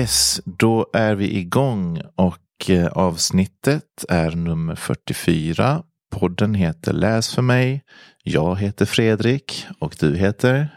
Yes, då är vi igång och eh, avsnittet är nummer 44. Podden heter Läs för mig. Jag heter Fredrik och du heter?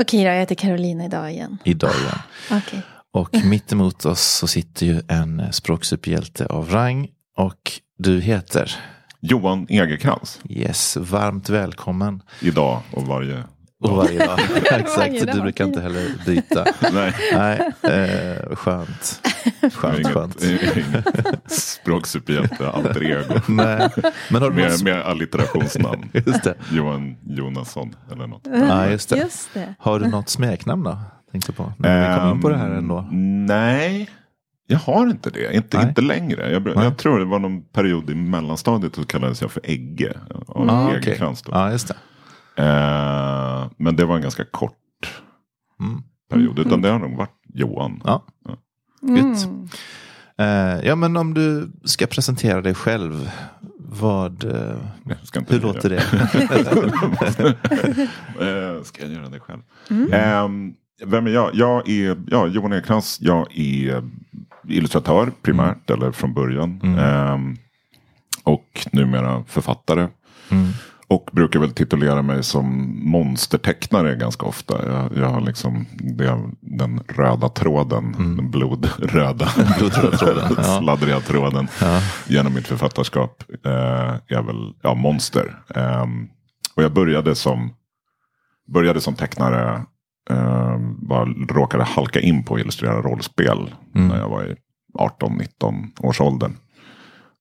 Okej då, jag heter Carolina idag igen. Idag igen. Okej. Och mitt emot oss så sitter ju en språksuperhjälte av rang och du heter? Johan Egerkrans. Yes, varmt välkommen. Idag och varje Och varje dag. Exakt, så du brukar inte heller byta. Nej, Nej, eh, skönt. Skönt, inget, skönt. jag är inget språksuperhjälte, alter ego. Nej, men har du Med, något... med alliterationsnamn. Just det. Johan Jonasson eller något. Ja, just det. Just det. Har du något smeknamn då? Tänkte på. När vi kommer in på det här ändå. Ehm, Nej, jag har inte det. Inte, Nej. inte längre. Jag, jag tror det var någon period i mellanstadiet så kallades jag för Egge. Av Ah. Egerkrans då. Ja, just det. Eh, men det var en ganska kort Mm. period. Utan det har nog varit Johan. Ja. Gött. Mm. Eh, ja, men om du ska presentera dig själv. Vad, eh, inte hur låter det? Eh, Ska jag göra det själv? Ehm, vem är jag? Jag är ja, Johan Ekrans. Jag är illustratör primärt, eller från början. Ehm, och numera författare. Mm. Och brukar väl titulera mig som monstertecknare ganska ofta. Jag, jag har liksom det, den röda tråden, den blodröda, Blodröda tråden, sladdriga tråden Ja. genom mitt författarskap eh, är väl ja, monster. Ehm, och jag började som, började som tecknare, eh, bara råkade halka in på att illustrera rollspel när jag var i 18-19 års åldern.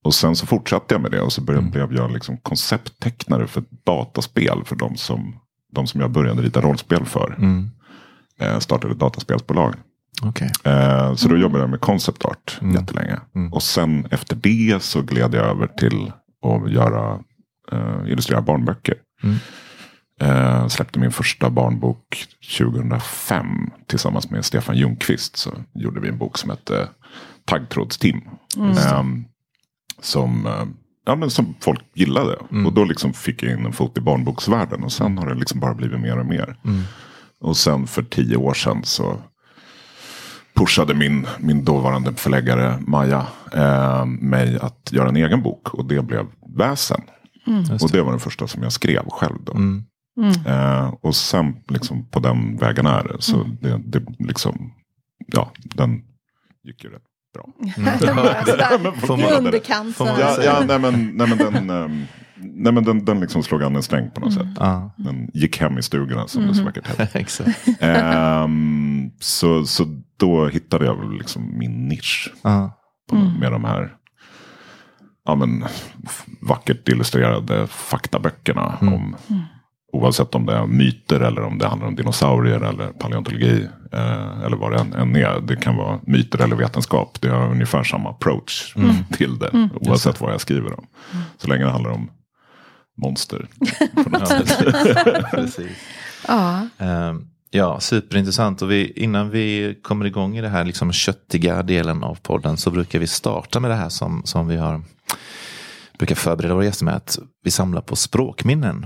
Och sen så fortsatte jag med det och så började, blev jag liksom koncepttecknare för dataspel för de som, de som jag började rita rollspel för. Mm. Eh, startade ett dataspelsbolag. Okej. Eh, så då jobbade jag med concept art Mm. jättelänge. Och sen efter det så gled jag över till att göra, eh, illustrera barnböcker. Mm. Eh, släppte min första barnbok 2005 tillsammans med Stefan Ljungqvist. Så gjorde vi en bok som hette Taggtrådstim. Eh, som, eh, ja, men som folk gillade. Och då liksom fick jag in en fot i barnboksvärlden. Och sen har det liksom bara blivit mer och mer. Och sen för tio år sedan så pushade min, min dåvarande förläggare Maja eh, mig att göra en egen bok. Och det blev Väsen. Och det var den första som jag skrev själv. Då. Mm. Eh, och sen liksom på den vägen är det. Så det, det liksom, ja, den gick ju rätt bra. Får I man- underkant. får man så- Ja, säga. ja nej, men, nej, men den, ehm, nej, men den, den liksom slog an en sträng på något sätt. Ja, Den gick hem i stugorna som det så vackert hette. exakt. Ehm, så, så då hittade jag väl liksom min nisch Ja. på, med de här ja, men, vackert illustrerade faktaböckerna. Om, oavsett om det är myter eller om det handlar om dinosaurier eller paleontologi. Eh, eller vad det än, är. Det kan vara myter eller vetenskap. Det har ungefär samma approach till det. Oavsett vad jag skriver om. Så länge det handlar om monster. Ja. Ehm, Ja, superintressant. Och vi, innan vi kommer igång i det här liksom köttiga delen av podden så brukar vi starta med det här som, som vi har brukar förbereda våra gäster med. Att vi samlar på språkminnen.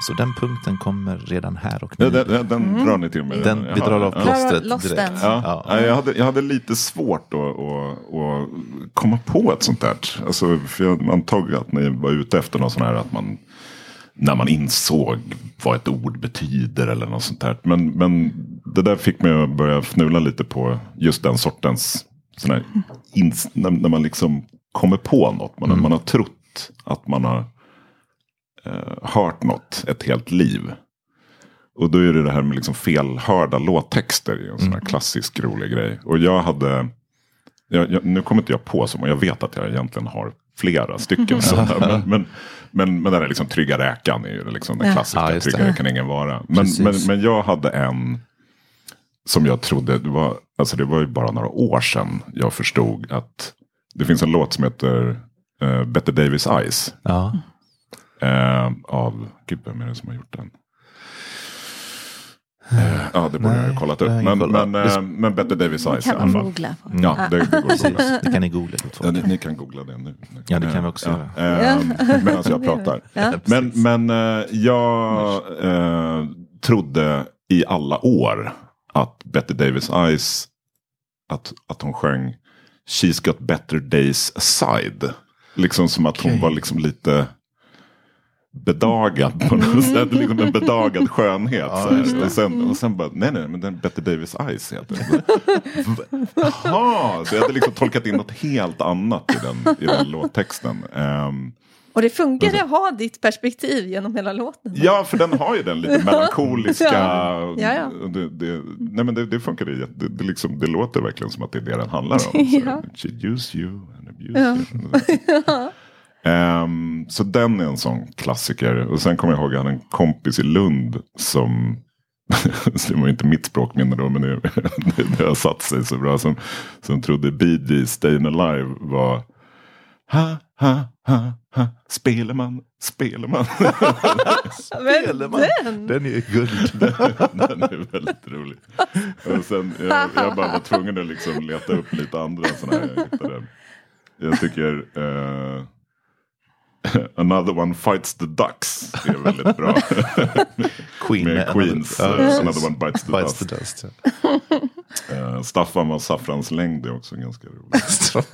Så den punkten kommer redan här och nu. Den den, den drar ni till med. Den, vi drar av plåstret direkt. Ja, Ja. Jag, hade, jag hade lite svårt att, att, att komma på ett sånt där. Alltså, för jag antog att ni var ute efter något sånt här att man när man insåg vad ett ord betyder eller något sånt där. Men, men det där fick mig att börja fnula lite på just den sortens sån här ins, när, när man liksom kommer på något. Man, man har trott att man har eh, hört något ett helt liv. Och då är det det här med liksom felhörda låttexter. En sån här klassisk rolig grej. Och jag hade. Jag, jag, nu kommer inte jag på så, men jag vet att jag egentligen har flera stycken. sådana. Men, men, men, men den här liksom trygga räkan är ju liksom den klassiska. Ja, just det. tryggare kan ingen vara. Men, men, men jag hade en. Som jag trodde, det var, alltså det var ju bara några år sedan jag förstod att det finns en låt som heter uh, Better Davis Eyes. Ja. Eh, av, gud vem är det som har gjort den? Eh, ja, det borde jag Nej, ha kollat upp. jag Men, men, eh, men Better Davis Eyes i alla fall. googla. Ja, det, det går det kan ni googla. Ja, ni, ni kan googla det nu. Ja, det kan vi också ja. Eh, Medan jag pratar. Ja. Men, men jag, trodde i alla år att Betty Davis Eyes, att, att hon sjöng She's got better days aside. Liksom som att hon Okej. var liksom lite bedagad på något sätt. Liksom en bedagad skönhet. här. Och, sen, och sen bara, nej nej, men den Betty Davis Eyes heter det. Jaha, så jag hade liksom tolkat in något helt annat i den, i den låttexten. Ehm, Och det funkar att ha ditt perspektiv genom hela låten. Ja, för den har ju den lite melankoliska. Ja. Ja, ja. Det, det, nej, men det, det funkar ju. Det, det, liksom, det låter verkligen som att det är det den handlar om. Så, Ja. She used you and abused you. Ehm, så den är en sån klassiker. Och sen kommer jag ihåg att jag hade en kompis i Lund som så det var inte mitt språkminne då, men det, det har satt sig så bra. Som, som trodde Bee Gees Stayin' Alive var Ha, ha, ha, ha, Speleman, Speleman. Den? Den är ju guld. Den är väldigt rolig. Och sen, jag, jag bara var tvungen att liksom leta upp lite andra sådana här. Jag, hittade. jag tycker eh, Another one fights the ducks är väldigt bra. Queen Med Queens, eh, precis. Another one bites the Bites dust. the dust. ja. Eh, Staffan var saffrans längd är också ganska rolig.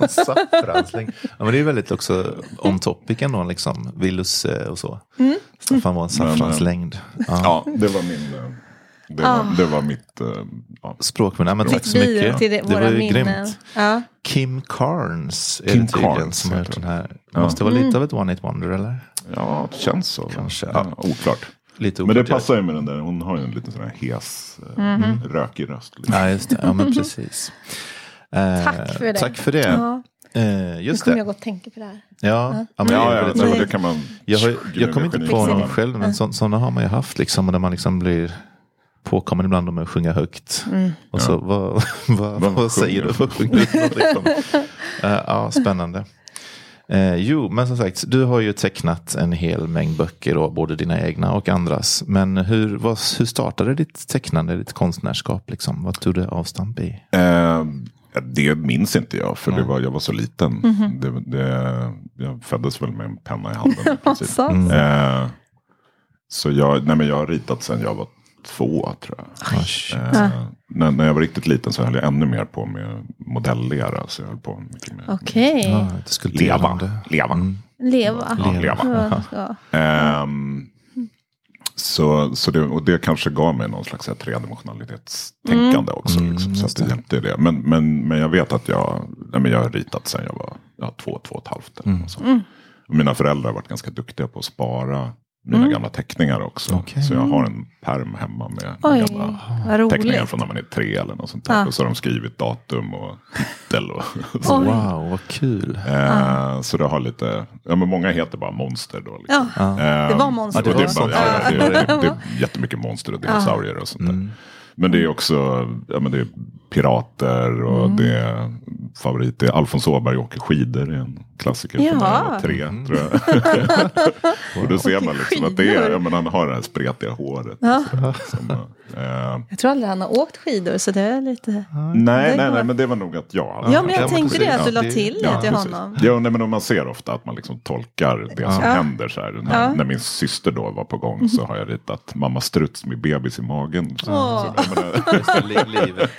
Saffranslängd. Ja, men det är väldigt också om topic ändå, liksom. Willus eh, och så. Staffan var en saffranslängd. Ja. Ja, det var min... Det var, det var mitt... eh, Ja. Språkminne. Men tack så mycket. det, Det var ju minnen. grymt. Ja. Kim Carnes är Kim det tydligen Carnes som har gjort den här. Ja. Måste vara lite av ett one hit wonder eller? ja, det känns så. Kanske, Ja, ja. oklart. Lite Men det oklart. passar ju med den där, hon har ju en liten sån här hes, Mhm. rökig röst. Liksom. Ja, just det. Ja, men precis. Eh, Tack för det. Tack för det. Ja. Eh, Nu just kommer det. jag gå och tänka på det här. Ja, det, kan man... Jag, har, jag kommer inte på någon själv, men så, sådana har man ju haft liksom, och där man liksom blir påkommen ibland om att sjunga högt. Och så, vad, vad, Vad vad säger du? Vad sjunger du? Liksom? Eh, ja, spännande. Eh, jo, men som sagt, du har ju tecknat en hel mängd böcker, då, både dina egna och andras. Men hur, vad, hur startade ditt tecknande, ditt konstnärskap? Liksom? Vad tog det avstamp i? Eh, det minns inte jag, för det var, jag var så liten. Mhm. Det, det, jag föddes väl med en penna i handen. i. Mm. Eh, så jag, nej, men jag har ritat sedan jag var två, tror jag. Eh, när, när jag var riktigt liten så höll jag ännu mer på med modelllera. Så jag höll på mycket med Okej. Ja, det leva. leva. Mm. Leva. Ja, leva. Ja. Ehm, så, så det, och det kanske gav mig någon slags så här tredimensionalitetstänkande också. Mm, liksom, så just att det hjälpte det. Men, men, men jag vet att jag, nej, men jag har ritat sedan jag var ja, två, två och ett halvt. Eller sånt. Och Mina föräldrar har varit ganska duktiga på att spara mina gamla teckningar också. Okej. Så jag har en perm hemma med Oj, gamla teckningar från när man är tre eller något sånt där. Och så har de skrivit datum och titel. Och, så. Wow, vad kul. Eh, så det har lite, ja men många heter bara monster då. Liksom. Ja, Eh, det var monster. det, är då. bara, ja, det, det, det är jättemycket monster och dinosaurier och sånt där. Men det är också ja, men det är pirater och Mm. det är favorit. Det är Alfons Åberg åker skidor. Det är en klassiker från när jag Ja. tre. Tror jag. och då ser man liksom att det är, ja, men han har det här spretiga håret. Som, eh, Jag tror aldrig han har åkt skidor så det är lite... nej, nej, nej, men det var nog att jag Ja, men jag Ja, men tänkte det att du la Ja, det- till ja, till precis. honom. Ja, nej, men man ser ofta att man liksom tolkar det som Ja. händer. Så här. Ja. När min syster då var på gång så har jag ritat mamma struts med bebis i magen. Så, Åh. så, jag menar, livet.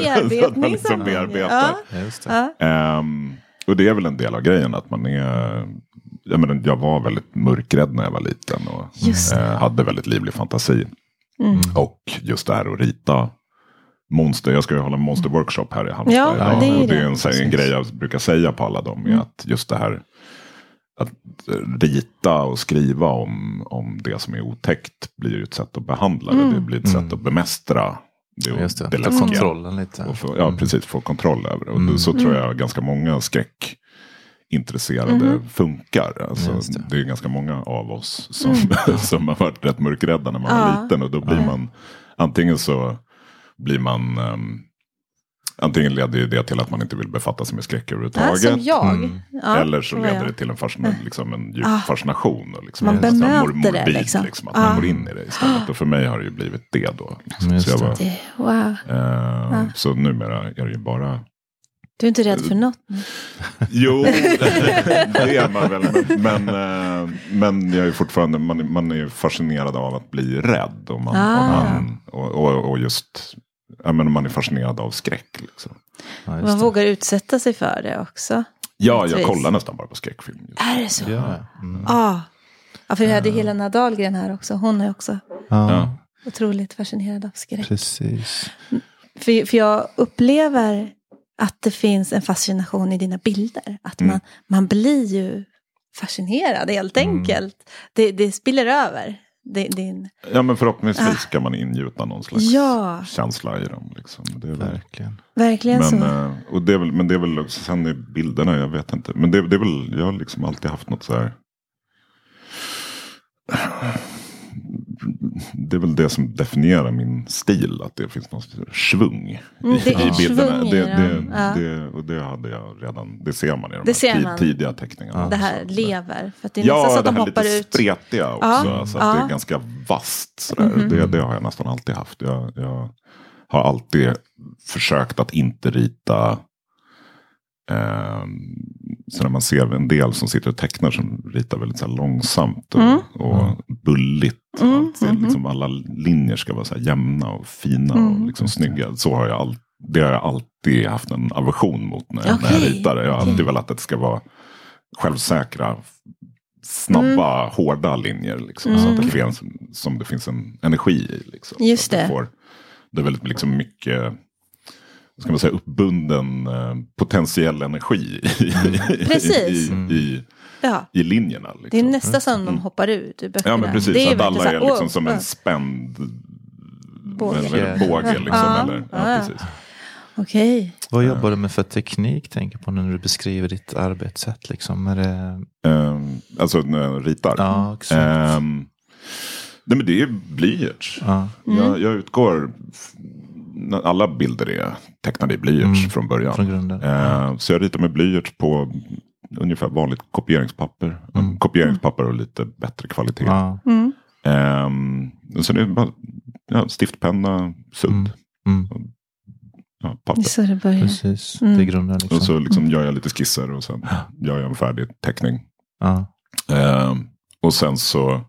Bearbetning liksom som bearbetar. Ja, Just det. Ehm, och det är väl en del av grejen att man är jag, menar, jag var väldigt mörkrädd när jag var liten och det. eh, hade väldigt livlig fantasi. Mm. Och just det här att rita monster. Jag ska ju hålla en monsterworkshop här i Halmstad Ja, idag. det är och det det. är en, här, en grej jag brukar säga på alla dem. Är att just det här att rita och skriva om, om det som är otäckt blir ju ett sätt att behandla det. Det blir ett sätt att bemästra det, Just det, ta kontrollen lite. Få, ja, precis. Få kontroll över det. Och Mm. så tror jag ganska många skräckintresserade funkar. Alltså, det. det. är ganska många av oss som, som har varit rätt mörkrädda när man Ja. var liten. Och då blir man, antingen så blir man, ehm, antingen leder ju det till att man inte vill befatta sig med skräck Ja, överhuvudtaget. som jag. Mm. Ja, Eller så leder jag. det till en, fascina, liksom en djup Ah. fascination. Och liksom Man bemöter mor- det, morbid, liksom. att man Ah. går in i det istället. Och för mig har det ju blivit det då. Liksom. Så, jag det. var, Det, wow. eh, så numera är det ju bara Du är inte rädd för något? nu? Jo, det är man väl. Men, men, eh, men jag är fortfarande, man, är- man är fascinerad av att bli rädd. Och, man, Ah. och, man, och, och, och just, ja, men man är fascinerad av skräck. Liksom. Ja, Man det. vågar utsätta sig för det också. Ja, jag kollar nästan bara på skräckfilm. Just. Är det så? Ja, mm. Ja. Ja, för vi hade Helena Dahlgren här också. Hon är också ja, Ja. otroligt fascinerad av skräck. precis. För, för jag upplever att det finns en fascination i dina bilder. Att Mm. man, man blir ju fascinerad helt Mm. enkelt. Det, det spiller över. Din... Ja, men förhoppningsvis kan man ingjuta någon slags Ja. känsla i dem. Liksom. Det är Verkligen. Verkligen men, så. eh, och det är väl, men det är väl också, sen är bilderna, jag vet inte. Men det, det är väl, jag har liksom alltid haft något så här. Det är väl det som definierar min stil, att det finns någon svung i, Mm, det är i bilderna. svung i Det, det, ja. det, och det hade jag redan, det ser man i de Det här tid, tidiga teckningarna. det här lever. För det är Ja, nästan så att det de här hoppar lite ut. spretiga också. Ja, Så att det är ganska vasst. Sådär. Mhm. Det, det har jag nästan alltid haft. Jag, jag har alltid försökt att inte rita. Ehm, så när man ser en del som sitter och tecknar som ritar väldigt så här långsamt och, Mm. och bulligt. Mm, Allt, det mhm. liksom alla linjer ska vara så här jämna och fina Mm. och liksom snygga. Så har jag all, det har jag alltid haft en aversion mot när, jag- när jag ritar. Jag har okej. alltid velat att det ska vara självsäkra, snabba, hårda linjer. Liksom, Så att det finns, som det finns en energi i. Liksom, Mm. Just att det. Får, det är väldigt liksom mycket ska man säga, uppbunden eh, potentiell energi i, Precis. i, i, Ja. i linjerna. Liksom. Det är nästan som de hoppar ut ur böckerna. Ja men precis, Det att verkligen alla är liksom åh, som en spänd Båge. båge, båge liksom. Ja, Eller, ja, precis. Okej. Vad jobbar du med för teknik, tänker på när du beskriver ditt arbetssätt? Liksom? Är det... Ehm, alltså när jag ritar. Ja, exakt. Ehm, nej men det är blyerts. Ja. Jag, jag utgår, alla bilder är tecknade i blyerts Mm, från början. Från grunden. Ehm, så jag ritar med blyerts på ungefär vanligt kopieringspapper. Mm. Kopieringspapper och lite bättre kvalitet. Ja. Mm. Och sen är det bara ja, stiftpenna, sudd, Mm. Mm. ja, papper. så det börjar. Precis, Mm. det är grunden. Liksom. Och så liksom gör jag lite skisser och sen gör jag en färdig teckning. ja. Ehm, och sen så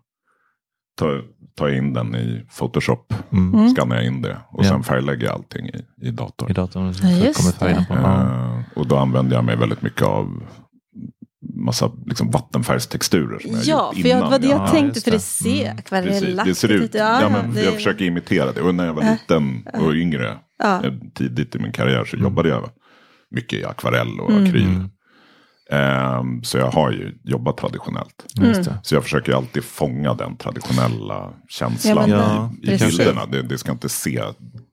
tar, tar jag in den i Photoshop. mm. Mm. Skannar jag in det. Och Ja. sen färglägger jag allting i, i datorn. I datorn så Ja, just kommer färgerna på. Ja. Ehm, och då använder jag mig väldigt mycket av massa liksom, vattenfärgstexturer. Som jag Ja, gjort för jag, innan vad det jag Ja, tänkte, för det. det ser Mm. Akvarellaktigt det ser ut, ja, Ja, men det- jag försöker imitera det. Och när jag var liten och yngre, Ja. eh, tidigt i min karriär, så Mm. jobbade jag mycket i akvarell och Mm. akryl. Mm. Ehm, så jag har ju jobbat traditionellt. Det. Så jag försöker ju alltid fånga den traditionella känslan Ja, i, i bilderna. Det, det ska inte se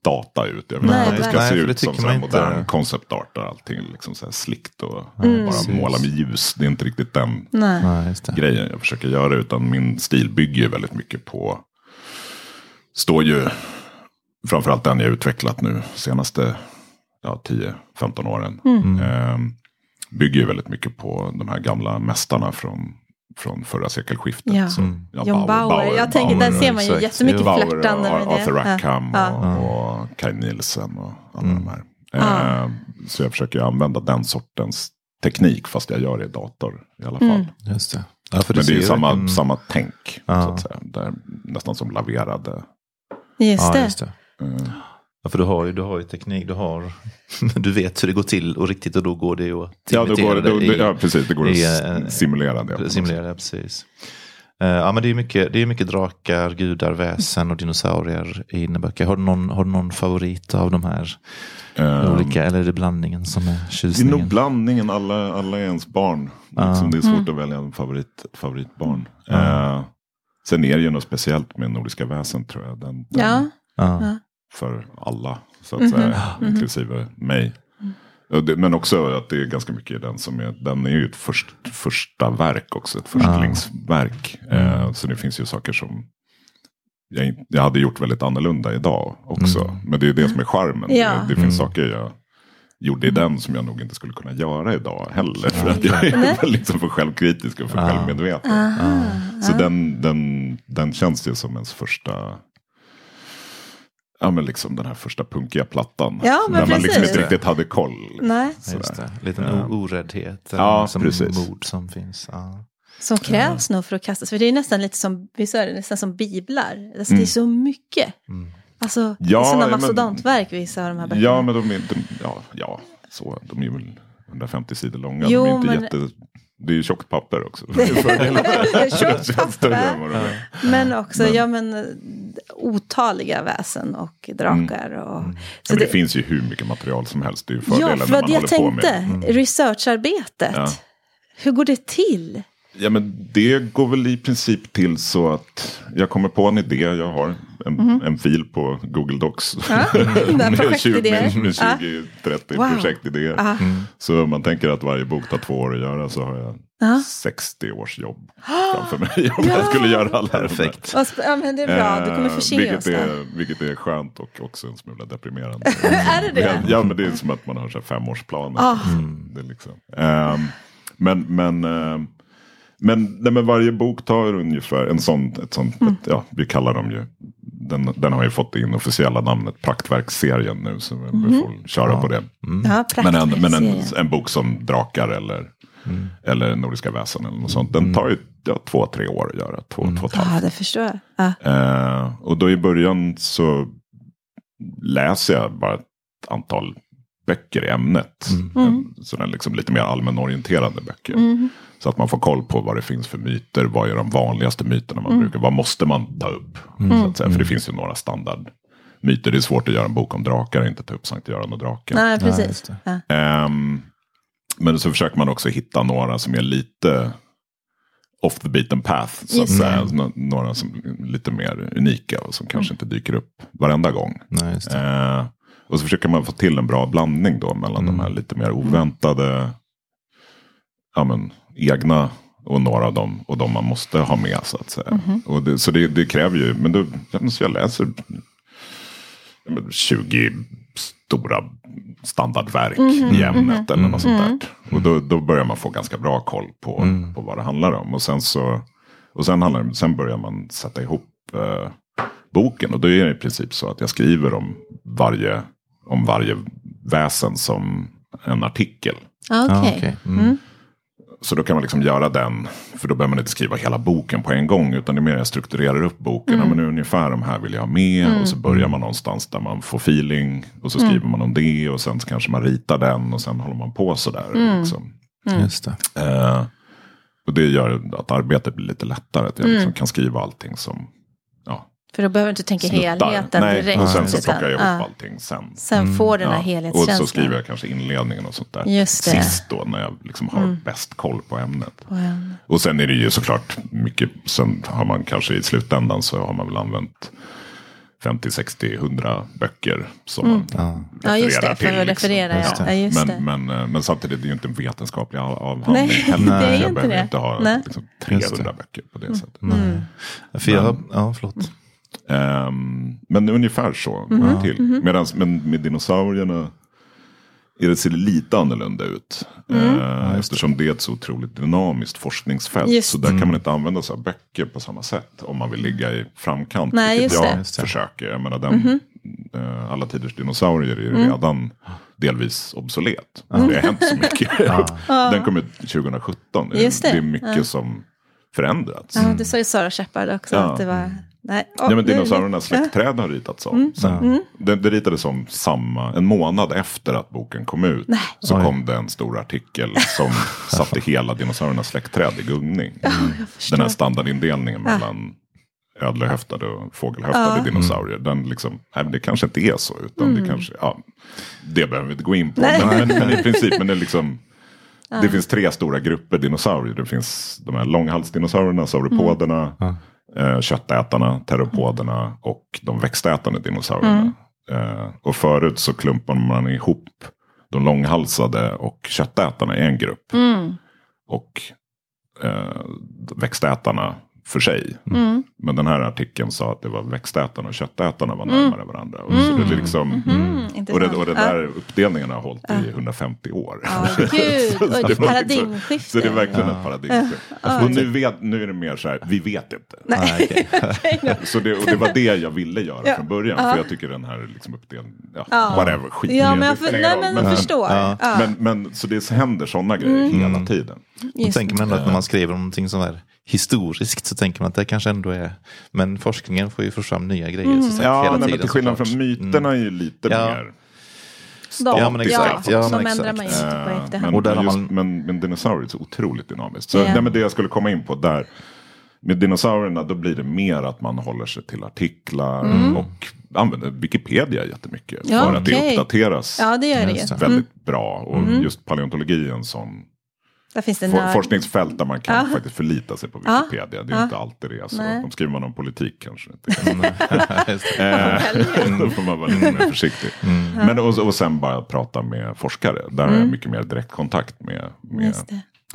data ut. Jag vill Nej, att det ska nej, se det ut som så modern concept art. Där allting liksom så här slickt och Mm. bara Precis. måla med ljus. Det är inte riktigt den Nej. Grejen jag försöker göra. Utan min stil bygger ju väldigt mycket på, står ju framförallt den jag utvecklat nu senaste ja, 10-15 åren. Mm. Ehm, bygger ju väldigt mycket på de här gamla mästarna från, från förra sekelskiftet. Ja. Så, Mm. ja, John Bauer. Jag tänker, där ser man ju exakt. jättemycket Bauer flörtande med det. Arthur Rackham Ja. och, och Kaj Nielsen och alla Mm. de här. Ja. Eh, så jag försöker använda den sortens teknik fast jag gör det i dator i alla fall. Mm. Just det. Ja, för Men det är ju samma, verkligen- samma tänk. Ja. Så att säga. Där, nästan som laverade. Just Ja, det. just det. eh, Ja, för du har ju, du har ju teknik, du har, du vet hur det går till och riktigt och då går det ju att Ja, då går det, då, i- ja, precis. Det går att i, eh, simulera det. Simulera det, precis. Eh, ja, men det är mycket, det är mycket drakar, gudar, väsen och dinosaurier i dina böcker. Har du någon, har du någon favorit av de här. Eh, olika, eller är det blandningen som är Det är tjusningen? nog blandningen, alla, alla är ens barn. Liksom, det är svårt Mm. att välja en favorit, ett favoritbarn. Eh, sen är det ju något speciellt med Nordiska väsen tror jag. Den, den, Ja. För alla, så att Mhm. säga. Mhm. Inklusive mig. Men också att det är ganska mycket den som är, den är ju ett först, första verk också, ett förstlingsverk. Eh, så det finns ju saker som jag, jag hade gjort väldigt annorlunda idag också. Mm. Men det är det som är charmen. Ja. Det, det finns Mm. saker jag gjorde i den som jag nog inte skulle kunna göra idag heller. För att jag är Nej. väl liksom för självkritisk och för Ja. självmedveten. Aha. Så Ja. den, den, den känns ju som ens första ja, men liksom den här första punkiga plattan. Ja, men när man liksom precis. inte riktigt hade koll. Nej, Just det. Liten Ja. oräddhet. Ja, eller som precis. mod som finns. Ja. som krävs nog för att kastas. För det är nästan lite som, visst är det nästan som biblar. Alltså Mm. det är så mycket. Mm. Alltså, Ja, sådana mastodontverk vissa av de här böckerna. Ja, men de är, de, ja, ja, så, de är väl 150 sidor långa. Jo, de är inte men- jätte, det är ju tjockt papper också. Tjockt papper. Men också, Men- ja men otaliga väsen och drakar. Och, Ja, så men det, det, finns ju hur mycket material som helst. Det är ju fördelen ja, för när man jag håller på tänkte, med. Mm. researcharbetet. Ja. Hur går det till? Ja, men det går väl i princip till så att jag kommer på en idé. Jag har en, en fil på Google Docs. Ja, med med 20, projektidéer. med, med Ja. 20-30 Wow. projektidéer. Ja. Så om man tänker att varje bok tar två år att göra så har jag Ja. 60 års jobb framför mig. Om jag skulle göra alla. Perfekt. Ja men det är bra, du kommer Eh, förse vilket oss. där. är, vilket är skönt och också en smula deprimerande. Är det det? Ja, men det är som att man har så här femårsplaner. Ah. Det är liksom. Ehm, men men, ehm, men, nej, men varje bok tar ungefär en sån, ett sånt, Mm. ett, ja, vi kallar dem ju, den, den har ju fått det inofficiella namnet Praktverksserien nu, så vi Mhm. får köra på det. Ja, Men, en, men en, en bok som Drakar eller, Mm. eller Nordiska väsen eller något sånt, den tar ju ja, två, tre år att göra, två, Mm. två och ett halvt. Ja, det förstår jag. Ja. Eh, och då i början så läser jag bara ett antal böcker i ämnet. Mm. Sådana liksom lite mer allmänorienterade böcker. Mm. Så att man får koll på vad det finns för myter. Vad är de vanligaste myterna man brukar, vad måste man ta upp? Så att säga. För det finns ju några standardmyter. Det är svårt att göra en bok om drakar och inte ta upp Sankt Göran och draken. Nej, precis. Ja. Ehm, men så försöker man också hitta några som är lite off the beaten path. Så att säga. Nå- Några som är lite mer unika och som kanske inte dyker upp varenda gång. Nej, just det. Eh, och så försöker man få till en bra blandning då mellan de här lite mer oväntade, ja, men, egna och några av dem och de man måste ha med så att säga. Och det, så det, det kräver ju, men då, så jag läser ja, men 20 stora standardverk i ämnet eller något sånt där. Och då, då börjar man få ganska bra koll på, på vad det handlar om. Och sen, så, och sen, handlar, det- sen börjar man sätta ihop eh, boken. Och då är det i princip så att jag skriver om varje, om varje väsen som en artikel. Ja, Ja, okej. okej. Mm. Så då kan man liksom göra den, för då behöver man inte skriva hela boken på en gång. Utan det är mer jag strukturerar upp boken. Ja, men ungefär de här vill jag ha med. Och så börjar man någonstans där man får feeling. Och så skriver man om det. Och sen så kanske man ritar den. Och sen håller man på sådär. Liksom. Just det. Eh, och det gör att arbetet blir lite lättare. Att jag liksom kan skriva allting som För då behöver du inte tänka snuttar. helheten Nej, direkt. och sen så plockar jag ihop ja. allting sen. Sen får den här Ja, och helhetskänslan. så skriver jag kanske inledningen och sånt där. Just det. Mm. Sist då när jag liksom har bäst koll på ämnet. På Och sen är det ju såklart mycket, sen har man kanske i slutändan så har man väl använt 50, 60, 100 böcker som man Ja. Mm. Ja, just det, refererar för att till. referera, Just ja. ja, just det. men, men, eh, men samtidigt är det ju inte en vetenskaplig av- avhandling Nej, heller. det är jag inte behöver det. inte ha Nej. liksom, Just 300 det. böcker på det sättet. Mm. För jag, ja, förlåt. Ehm, men ungefär så Mhm. det till. Medans, men med dinosaurierna är det ser lite annorlunda ut. Mm. Eh, eftersom det är ett så otroligt dynamiskt forskningsfält. Just. Så där kan man inte använda av böcker på samma sätt. Om man vill ligga i framkant. Nej, vilket jag det. Försöker. Jag menar, den, eh, alla tiders dinosaurier är ju redan delvis obsolet. Det har hänt så mycket. den kom ut 2017. Det det. det är mycket som förändrats. Ja, det sa ju Sara Shepard också. Ja. Att det var... Nej, Ja, men dinosauriernas släktträd har ritats om. Sen. Det, det ritades om samma, en månad efter att boken kom ut. Så Oj. kom det en stor artikel som satte hela dinosauriernas släktträd i gungning. förstår. Den här standardindelningen mellan ödlehöftade och fågelhöftade Ja. dinosaurier. Den liksom, nej, det kanske inte är så. Utan det kanske, ja, det behöver vi inte gå in på. Nej. Men, men, men i princip, men det är liksom. Det finns tre stora grupper dinosaurier. Det finns de här långhalsdinosaurierna, sauropoderna, eh, köttätarna, teropoderna och de växtätande dinosaurierna. Eh, och förut så klumpade man ihop de långhalsade och köttätarna i en grupp. Mm. Och eh, växtätarna för sig. Mm. Men den här artikeln sa att det var växtätarna och köttätarna var närmare varandra. Och, så det är liksom, Mm, och, det, och den där uppdelningen har hållit i 150 år. Ja, gud, Så och ett liksom- paradigmskifte. Så det är verkligen ett paradigmskifte. Och nu, vet, nu är det mer så här, vi vet inte. Nej. Så det, och det var det jag ville göra Ja. från början. För jag tycker den här liksom uppdelningen, ja, whatever, skit Ja, det, men jag, för, nej, men jag förstår. Ja. Ja. Men, men så det händer sådana grejer hela tiden. Då tänker man att när man skriver om någonting som är historiskt så tänker man att det kanske ändå är, men forskningen får ju få fram nya grejer. Så sagt, Ja, hela nej, men tiden, till skillnad från myterna är ju lite Ja. mer De, Ja, men exakt. Ja, de men ändrar man ju exakt. inte på efterhand. Men, Och där just, man- men, men dinosaurier är så otroligt dynamiskt. Så Ja. nej, men det jag skulle komma in på där. Med dinosaurierna då blir det mer att man håller sig till artiklar och använder Wikipedia jättemycket. Mm. Ja, för att det uppdateras Ja, det gör det väldigt bra. Och just paleontologi är en sån for, forskningsfält där man kan Ja. faktiskt förlita sig på Ja. Wikipedia. Det är Ja. inte alltid det. Så Nej. om skriver man om politik kanske inte. Eh, Då får man vara lite mer försiktig. Men, och, och sen bara prata med forskare. Där har jag mycket mer direktkontakt med, med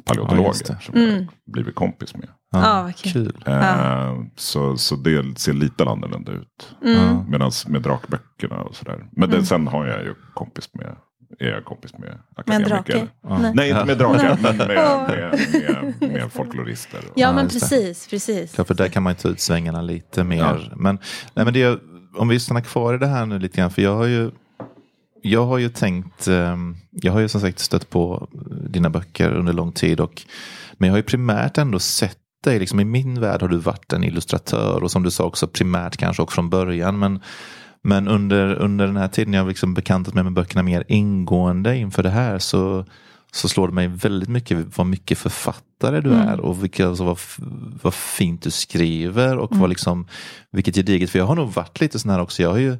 paleontologer. Ja, som jag blivit kompis med. Ja, vad kul. Kul. Eh, så, så det ser lite annorlunda ut. Mm. Medan med drakböckerna och sådär. Men det, sen har jag ju kompis med, är jag kompis med Med akademiker. drake? Nej. Nej, inte med drakar, men med, med, med, med folklorister. och- Ja, men just det. precis, precis. Ja, för där kan man ju ta ut svängarna lite mer. Men, nej, men det, om vi stannar kvar i det här nu lite grann. För jag har ju, jag har ju tänkt, ehm, jag har ju som sagt stött på dina böcker under lång tid. Och, men jag har ju primärt ändå sett dig, liksom, i min värld har du varit en illustratör. Och som du sa också primärt kanske också från början. Men, men under, under den här tiden jag har liksom bekantat mig med böckerna mer ingående inför det här så, så slår det mig väldigt mycket vad mycket författare du är och vilka, alltså, vad, vad fint du skriver och vad liksom, vilket gediget. För jag har nog varit lite sån här också. Jag har ju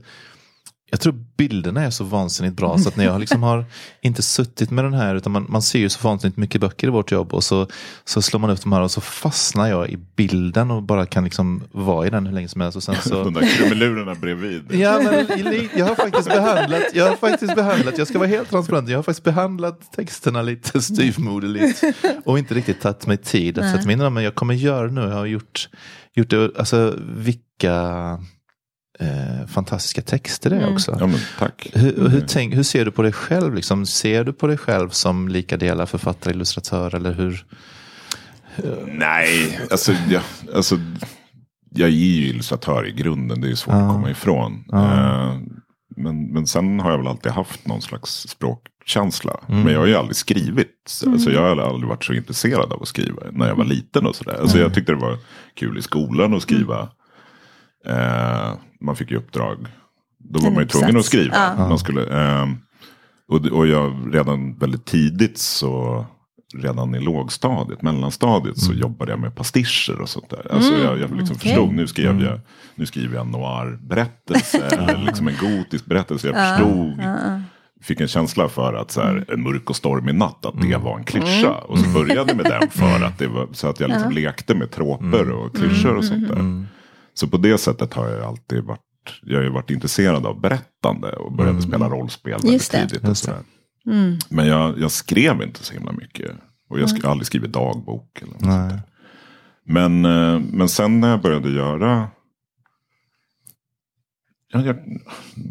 jag tror bilderna är så vansinnigt bra så att när jag liksom har inte suttit med den här utan man, man ser ju så vansinnigt mycket böcker i vårt jobb och så, så slår man upp de här och så fastnar jag i bilden och bara kan liksom vara i den hur länge som helst. Och sen så, De där krumelurerna bredvid. Ja, men jag har faktiskt behandlat, jag har faktiskt behandlat, jag ska vara helt transparent, jag har faktiskt behandlat texterna lite styvmoderligt och inte riktigt tagit mig tid att sätta mig in i dem. Men jag kommer göra det nu, jag har gjort, gjort det, alltså vilka eh, fantastiska texter det är också. Ja, men tack. Hur, hur, tänk, hur ser du på dig själv? Liksom? Ser du på dig själv som lika delar författare, illustratör eller hur? Nej, alltså jag, alltså jag är ju illustratör i grunden. Det är ju svårt att komma ifrån. Eh, men, men sen har jag väl alltid haft någon slags språkkänsla. Men jag har ju aldrig skrivit. Alltså jag har aldrig varit så intresserad av att skriva när jag var liten och sådär. Alltså jag tyckte det var kul i skolan att skriva. Eh, man fick ju uppdrag. Då var man ju tvungen att skriva. Ja. Man skulle, ehm, och, och jag redan väldigt tidigt så redan i lågstadiet, mellanstadiet så jobbade jag med pastischer och sånt där. Alltså jag, jag liksom okej. förstod, nu, skrev jag, nu skriver jag en noir-berättelse eller liksom en gotisk berättelse. Jag förstod, fick en känsla för att så här, en mörk och stormig natt, att det var en klyscha. Och så började jag med den för att det var, så att jag liksom lekte med tråper och klyschor och sånt där. Så på det sättet har jag alltid varit, jag har ju varit intresserad av berättande och började spela rollspel väldigt tidigt. Och sådär. Men jag, jag skrev inte så himla mycket. Och jag har aldrig skrivit dagbok. Eller något sånt. Men, eh, men sen när jag började göra Ja, jag,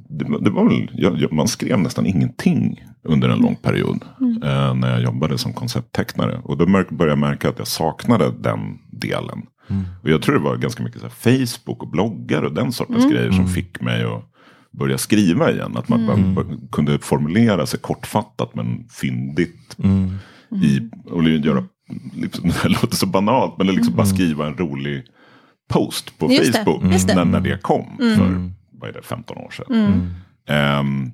det, var- det var väl, jag, jag, man skrev nästan ingenting under en lång period. Eh, när jag jobbade som koncepttecknare. Och då började jag märka att jag saknade den delen. Och jag tror det var ganska mycket så här, Facebook och bloggar och den sortens grejer som fick mig att börja skriva igen. Att man bara kunde formulera sig kortfattat men fyndigt. I, och göra, liksom, det låter så banalt men det liksom bara skriva en rolig post på Just det, Facebook. just det. När, när det kom för vad är det, 15 år sedan. Ehm,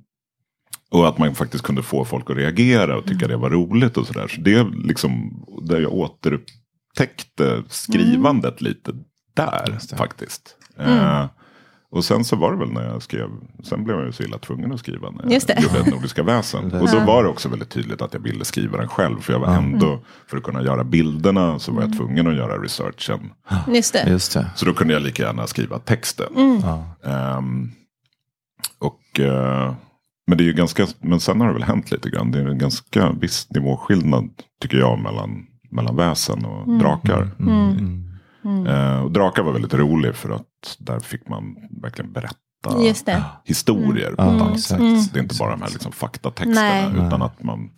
och att man faktiskt kunde få folk att reagera och tycka det var roligt och sådär. Så det är liksom där jag återupptäckte skrivandet lite där faktiskt. Eh, och sen så var det väl när jag skrev, sen blev jag ju så illa tvungen att skriva när jag Just det. gjorde Nordiska väsen. Och då var det också väldigt tydligt att jag ville skriva den själv. För jag var ändå, för att kunna göra bilderna så var jag tvungen att göra researchen. Just det. Just det. Så då kunde jag lika gärna skriva texten. Ehm, och, eh, men det är ju ganska, men sen har det väl hänt lite grann. Det är en ganska viss nivåskillnad tycker jag mellan, mellan väsen och drakar. Eh, och Drakar var väldigt rolig för att där fick man verkligen berätta Just det. historier på Ja, ett. Det är inte bara de här liksom faktatexterna. Nej. Utan att man,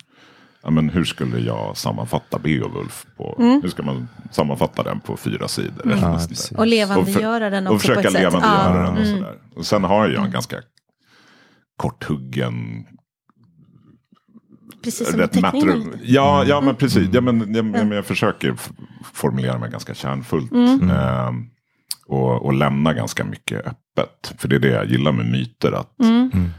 ja, men hur skulle jag sammanfatta Beowulf? På, Hur ska man sammanfatta den på fyra sidor? eller Ja. Och levandegöra den och också på försöka ett sätt. levandegöra Ja. den och sådär. Och sen har jag en ganska korthuggen Precis som i rätt teckningen. matter. Ja, ja, men precis. Ja, men, ja, men jag försöker formulera mig ganska kärnfullt. Ehm, och, och lämna ganska mycket öppet. För det är det jag gillar med myter. Att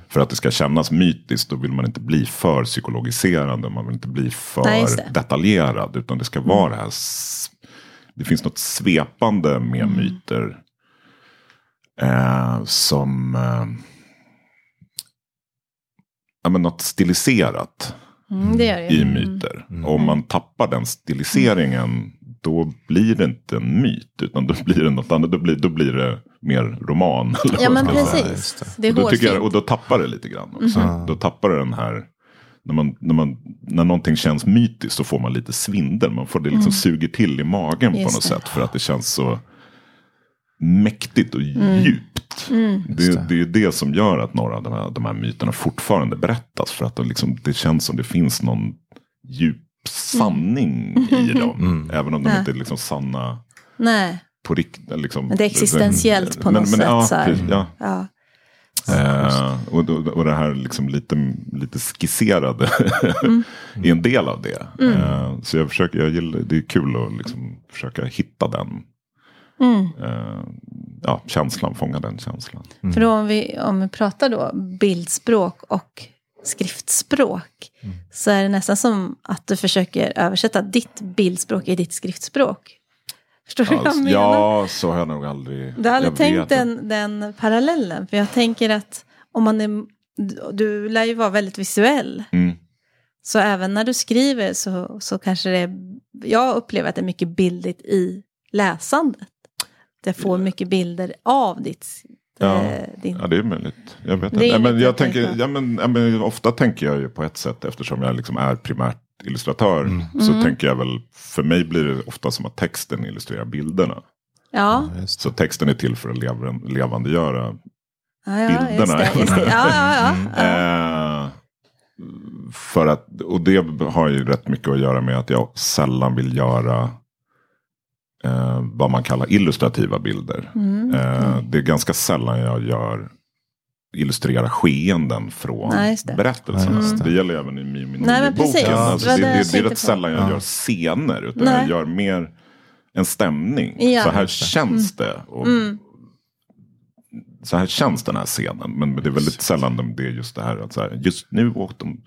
För att det ska kännas mytiskt då vill man inte bli för psykologiserande. Man vill inte bli för Nej, det. detaljerad. Utan det ska vara det här. Det finns något svepande med myter. Eh, som... Eh, ja, men något stiliserat Mm, det gör det. i myter. Och om man tappar den stiliseringen då blir det inte en myt. Utan då blir det något annat. Då blir, då blir det mer roman. eller Ja men precis. Det är Och då, tycker jag, och då tappar det lite grann också. Då tappar det den här. När, man, när, man, när någonting känns mytiskt så får man lite svindel. Man får det liksom suger till i magen på Just något det. sätt. För att det känns så mäktigt och djupt. Det, det är det som gör att några av de här, de här myterna fortfarande berättas. För att de liksom, det känns som det finns någon djup sanning i dem. Även om de Ja. inte är liksom sanna Nej, på riktigt. Liksom, Men det är existentiellt på något sätt, Ja, så här. precis, ja. ja. Eh, och, och det här liksom lite, lite skisserade Mm. är en del av det. Eh, så jag försöker, jag gillar, det är kul att liksom försöka hitta den Mm. eh, ja, känslan, fånga den känslan. För då om vi, om vi pratar då bildspråk och skriftspråk. Så är det nästan som att du försöker översätta ditt bildspråk i ditt skriftspråk. Förstår du vad jag menar? ja, så har jag nog aldrig. Du har aldrig tänkt den, den parallellen? För jag tänker att om man är, du- lär ju vara väldigt visuell. Mm. Så även när du skriver så, så kanske det är, jag upplever att det är mycket bildligt i läsandet. Jag får mycket bilder av ditt, Ja. eh, din... Ja, det är möjligt. Jag vet inte. Men jag tänker, ja, men, ja, men, ofta tänker jag ju på ett sätt eftersom jag liksom är primärt illustratör. Så Mm. tänker jag väl, för mig blir det ofta som att texten illustrerar bilderna. Ja, Så texten är till för att levan, levandegöra. ja, ja just Bilderna. det. Just det. Ja, ja, ja. ja. Eh, för att, och det har ju rätt mycket att göra med att jag sällan vill göra eh, vad man kallar illustrativa bilder. Mm. Eh, det är ganska sällan jag gör illustrera skeenden från Nej, det. berättelserna. Ja, just det. gäller även i min Nej, men boken. precis. Alltså, Det det, det det, är rätt sällan jag Ja. gör scener. Utan Nej. jag gör mer en stämning. Ja. Så här känns det. Och, Mm. Så här känns den här scenen. Men det är väldigt sällan de- det är just det här att så här, just nu åt de,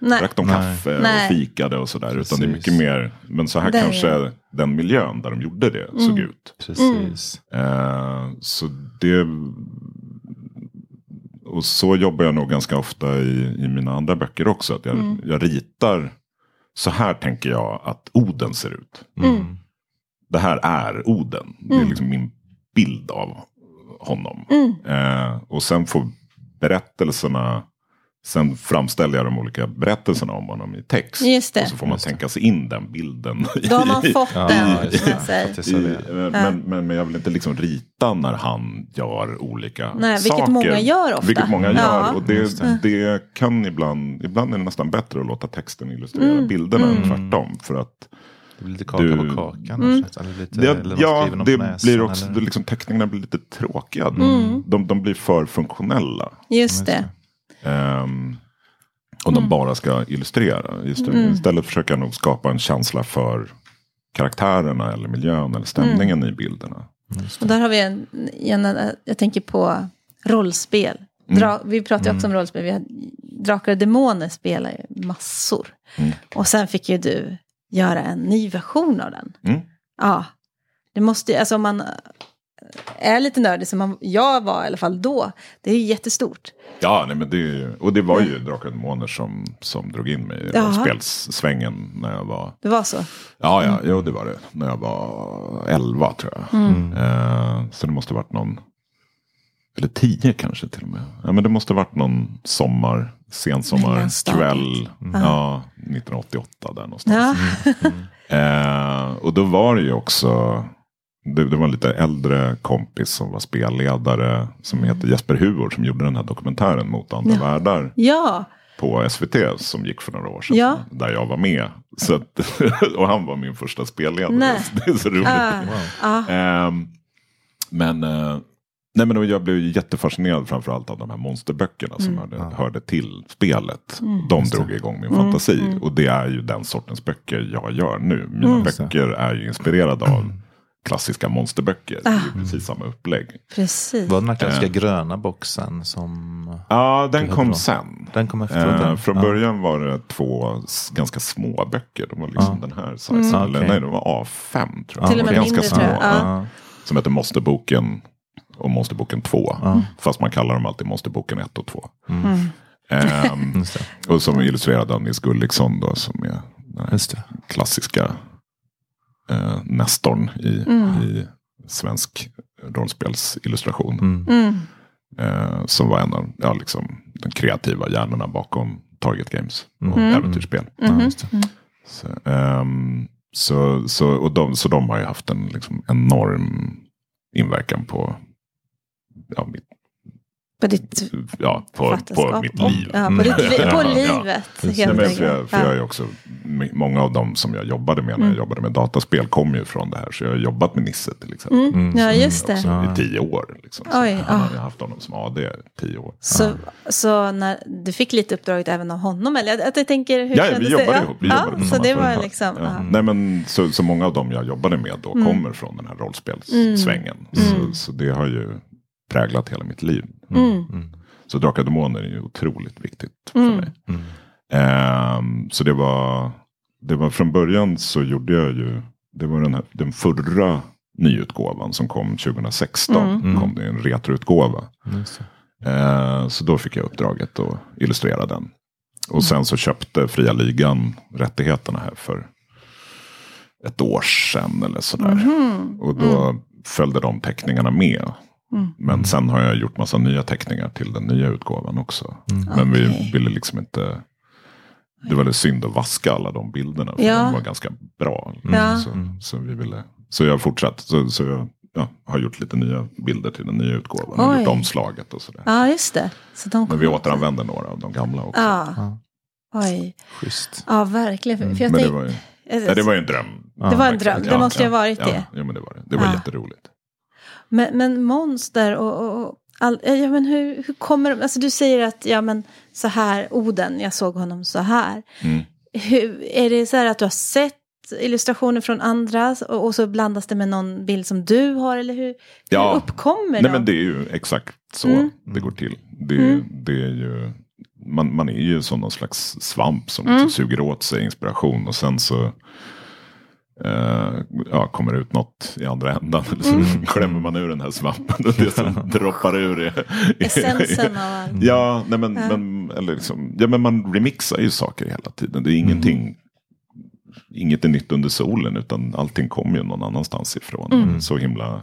Nej. drack de Nej. kaffe Nej. och fikade och sådär. Utan det är Precis. mycket mer, men så här Det kanske den miljön där de gjorde det Mm. såg ut. Precis. Eh, så det... Och så jobbar jag nog ganska ofta i, i mina andra böcker också. Att jag, Mm. jag ritar, så här tänker jag att Oden ser ut. Mm. Det här är Oden. Det är liksom min bild av honom. Mm. Eh, och sen får berättelserna, sen framställer jag de olika berättelserna om honom i text. Just det. Och så får man tänka sig in den bilden. Då har man fått den. just eh, men, men, men jag vill inte liksom rita när han gör olika Nej, vilket saker. många gör ofta. Vilket många gör. Ja. Och Just det, det. det kan ibland, ibland är det nästan bättre att låta texten illustrera Mm. bilderna än tvärtom. För att Det blir lite kaka Du- på kakan. Mm. Lite, det, ja, det näsan, blir också, eller- liksom, teckningarna blir lite tråkiga. Mm. De, de blir för funktionella. Just det. Ehm, och Mm. de bara ska illustrera. Just det. Istället försöker jag nog skapa en känsla för karaktärerna eller miljön eller stämningen Mm. i bilderna. Och där har vi en, en jag tänker på rollspel. Mm. Dra, vi pratar ju också om rollspel. Vi har, Drakar och Demoner spelar ju massor. Mm. Och sen fick ju du göra en ny version av den. Mm. Ja, det måste ju, alltså om man är lite nördig som man, jag var i alla fall då. Det är ju jättestort. Ja, nej, men det, och det var ju Drakar och Demoner som, som drog in mig i Jaha. rollspelssvängen när jag var... Det var så. Ja, ja, jo, det var det. När jag var 11 tror jag. Mm. Eh, så det måste ha varit någon... Eller 10 kanske till och med. Ja, men det måste ha varit någon sommar, sensommarkväll. Ja, 1988 där någonstans. Ja. Eh, och då var det ju också det, det var en lite äldre kompis som var spelledare. Som heter Jesper Huor som gjorde den här dokumentären mot andra Ja. världar. Ja, På SVT som gick för några år sedan. Ja. Där jag var med. Så att, och han var min första spelledare. Nej. Det är så roligt. ah, ah, Ehm, men eh, nej, men då, jag blev jättefascinerad framförallt av de här monsterböckerna som Mm. hörde, hörde till spelet. De drog igång min fantasi. Mm. Och det är ju den sortens böcker jag gör nu. Mina Mm. böcker är ju inspirerade av klassiska monsterböcker. Det är Ah. ju precis samma upplägg. precis. Var den här klassiska Eh. gröna boxen som... Ja, den Det är kom bra. sen. Den kom efteråt? Eh, den. från ja. början var det två ganska små böcker. De var liksom den här sizen. Mm. Eller Okej. nej, de var A5 tror jag. Till och med ganska mindre, små. Som heter Monsterboken och Monsterboken 2. Fast man kallar dem alltid Monsterboken 1 och 2. Mm. Ehm, Just det. och som är illustrerad av Nils Gulliksson då, som är den här Just det. klassiska eh, nestorn i, Mm. i svensk rollspelsillustration. Mm. Mm. Eh, som var en av ja, liksom, de kreativa hjärnorna bakom Target Games och Mm. äventyrsspel. Ja, just det. Så, ehm, så, så, och de, så de har ju haft en liksom, enorm inverkan på, ja, mitt, På ditt ja, på, på mitt liv. Ja, på, ditt, li- Ja, på ja. livet. Nej, Helt för jag, enkelt. för jag är Ja. också, många av dem som jag jobbade med när jag jobbade med dataspel kom ju från det här. Så jag har jobbat med Nisse till exempel. Mm. Ja, just det. Också Ja. I tio år. Liksom. Så Oj, han ah. har ju haft honom som AD i tio år. Så, så när du fick lite uppdraget även av honom? Eller att jag tänker, hur Ja, vi det? jobbade ja. ihop. Vi ja, jobbade på så det var liksom... Ja. Ja. Nej, men, så, så många av dem jag jobbade med då Mm. kommer från den här rollspelssvängen. Så, så det har ju präglat hela mitt liv. Mm. Så Drakar Demoner är ju otroligt viktigt för Mm. mig. Mm. Ehm, så det var, det var från början så gjorde jag ju, det var den, här, den förra nyutgåvan som kom 2016. Mm. kom det en retroutgåva. Det. Eh, så då fick jag uppdraget att illustrera den. Och sen så köpte Fria Ligan rättigheterna här för ett år sedan eller sådär. Mhm. Och då följde de teckningarna med. Mm. Men sen har jag gjort massa nya teckningar till den nya utgåvan också. Men vi Okej. ville liksom inte... Det var lite synd att vaska alla de bilderna. För Ja. de var ganska bra. Ja. Så, så, vi ville, så jag har fortsatt. Så, så jag ja, har gjort lite nya bilder till den nya utgåvan. Och Oj. gjort omslaget och sådär. Ja, just det. Så de Men vi återanvänder några av de gamla också. Ja. Ja. Oj. Schysst. Ja, verkligen. För jag Men det var, ju, ja, det var ju en dröm. det var en dröm. Det Ja, måste ju ja, ha varit ja, det. Ja, men det var det. Det var Ja. jätteroligt. Men, men monster och, och, och all, ja, men hur, hur kommer de, alltså du säger att ja men så här, Oden, jag såg honom så här. Mm. Hur, är det så här att du har sett illustrationer från andra och, och så blandas det med någon bild som du har eller hur, Ja. hur uppkommer Nej de? men det är ju exakt så Mm. det går till. Det, Mm. det är ju, man, man är ju som någon slags svamp som Mm. liksom suger åt sig inspiration. Och sen så eh, ja, kommer ut något i andra ändan. Eller så Mm. klämmer man ur den här svampen. Och det som droppar ur är... Essensen av allt. Ja, nej men, Ja. men, eller liksom, ja, men man remixar ju saker hela tiden. Det är ingenting. Inget är nytt under solen utan allting kommer ju någon annanstans ifrån. Mm. Så himla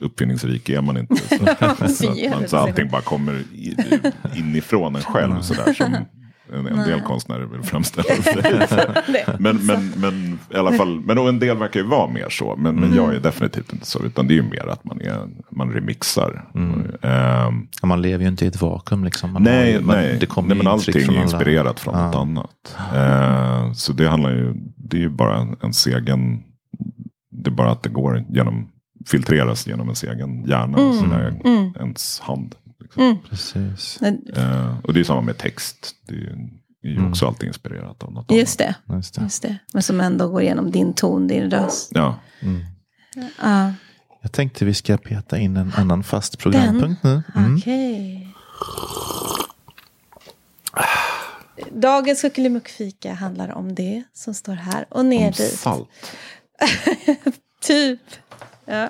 uppfinningsrik är man inte. Så, man, så allting bara kommer inifrån en själv. Sådär, som en, en del konstnärer vill framställa sig. Men, men, men i alla fall, men och en del verkar ju vara mer så. Men, men jag är definitivt inte så. Utan det är ju mer att man, är, man remixar. Ehm, Ja, man lever ju inte i ett vakuum liksom. Man har Nej, ju, man, nej. Det kommer nej men allting från är alla- inspirerat från något annat. Eh, så det handlar ju, det är ju bara en, ens egen, det är bara att det går genom, filtreras genom ens egen hjärna och sådär, Mm. ens hand. Mm. Precis. Eh, och det är samma med text. Det är ju, är ju också alltid inspirerat av något Just det. Mm. Just det. Just det. Men som ändå går igenom din ton, din röst. Ja, Ja, Jag tänkte vi ska peta in en annan fast programpunkt nu. Mm. okej. Dagens kuckelimuckfika handlar om det som står här och ner om dit. salt. Typ. Ja.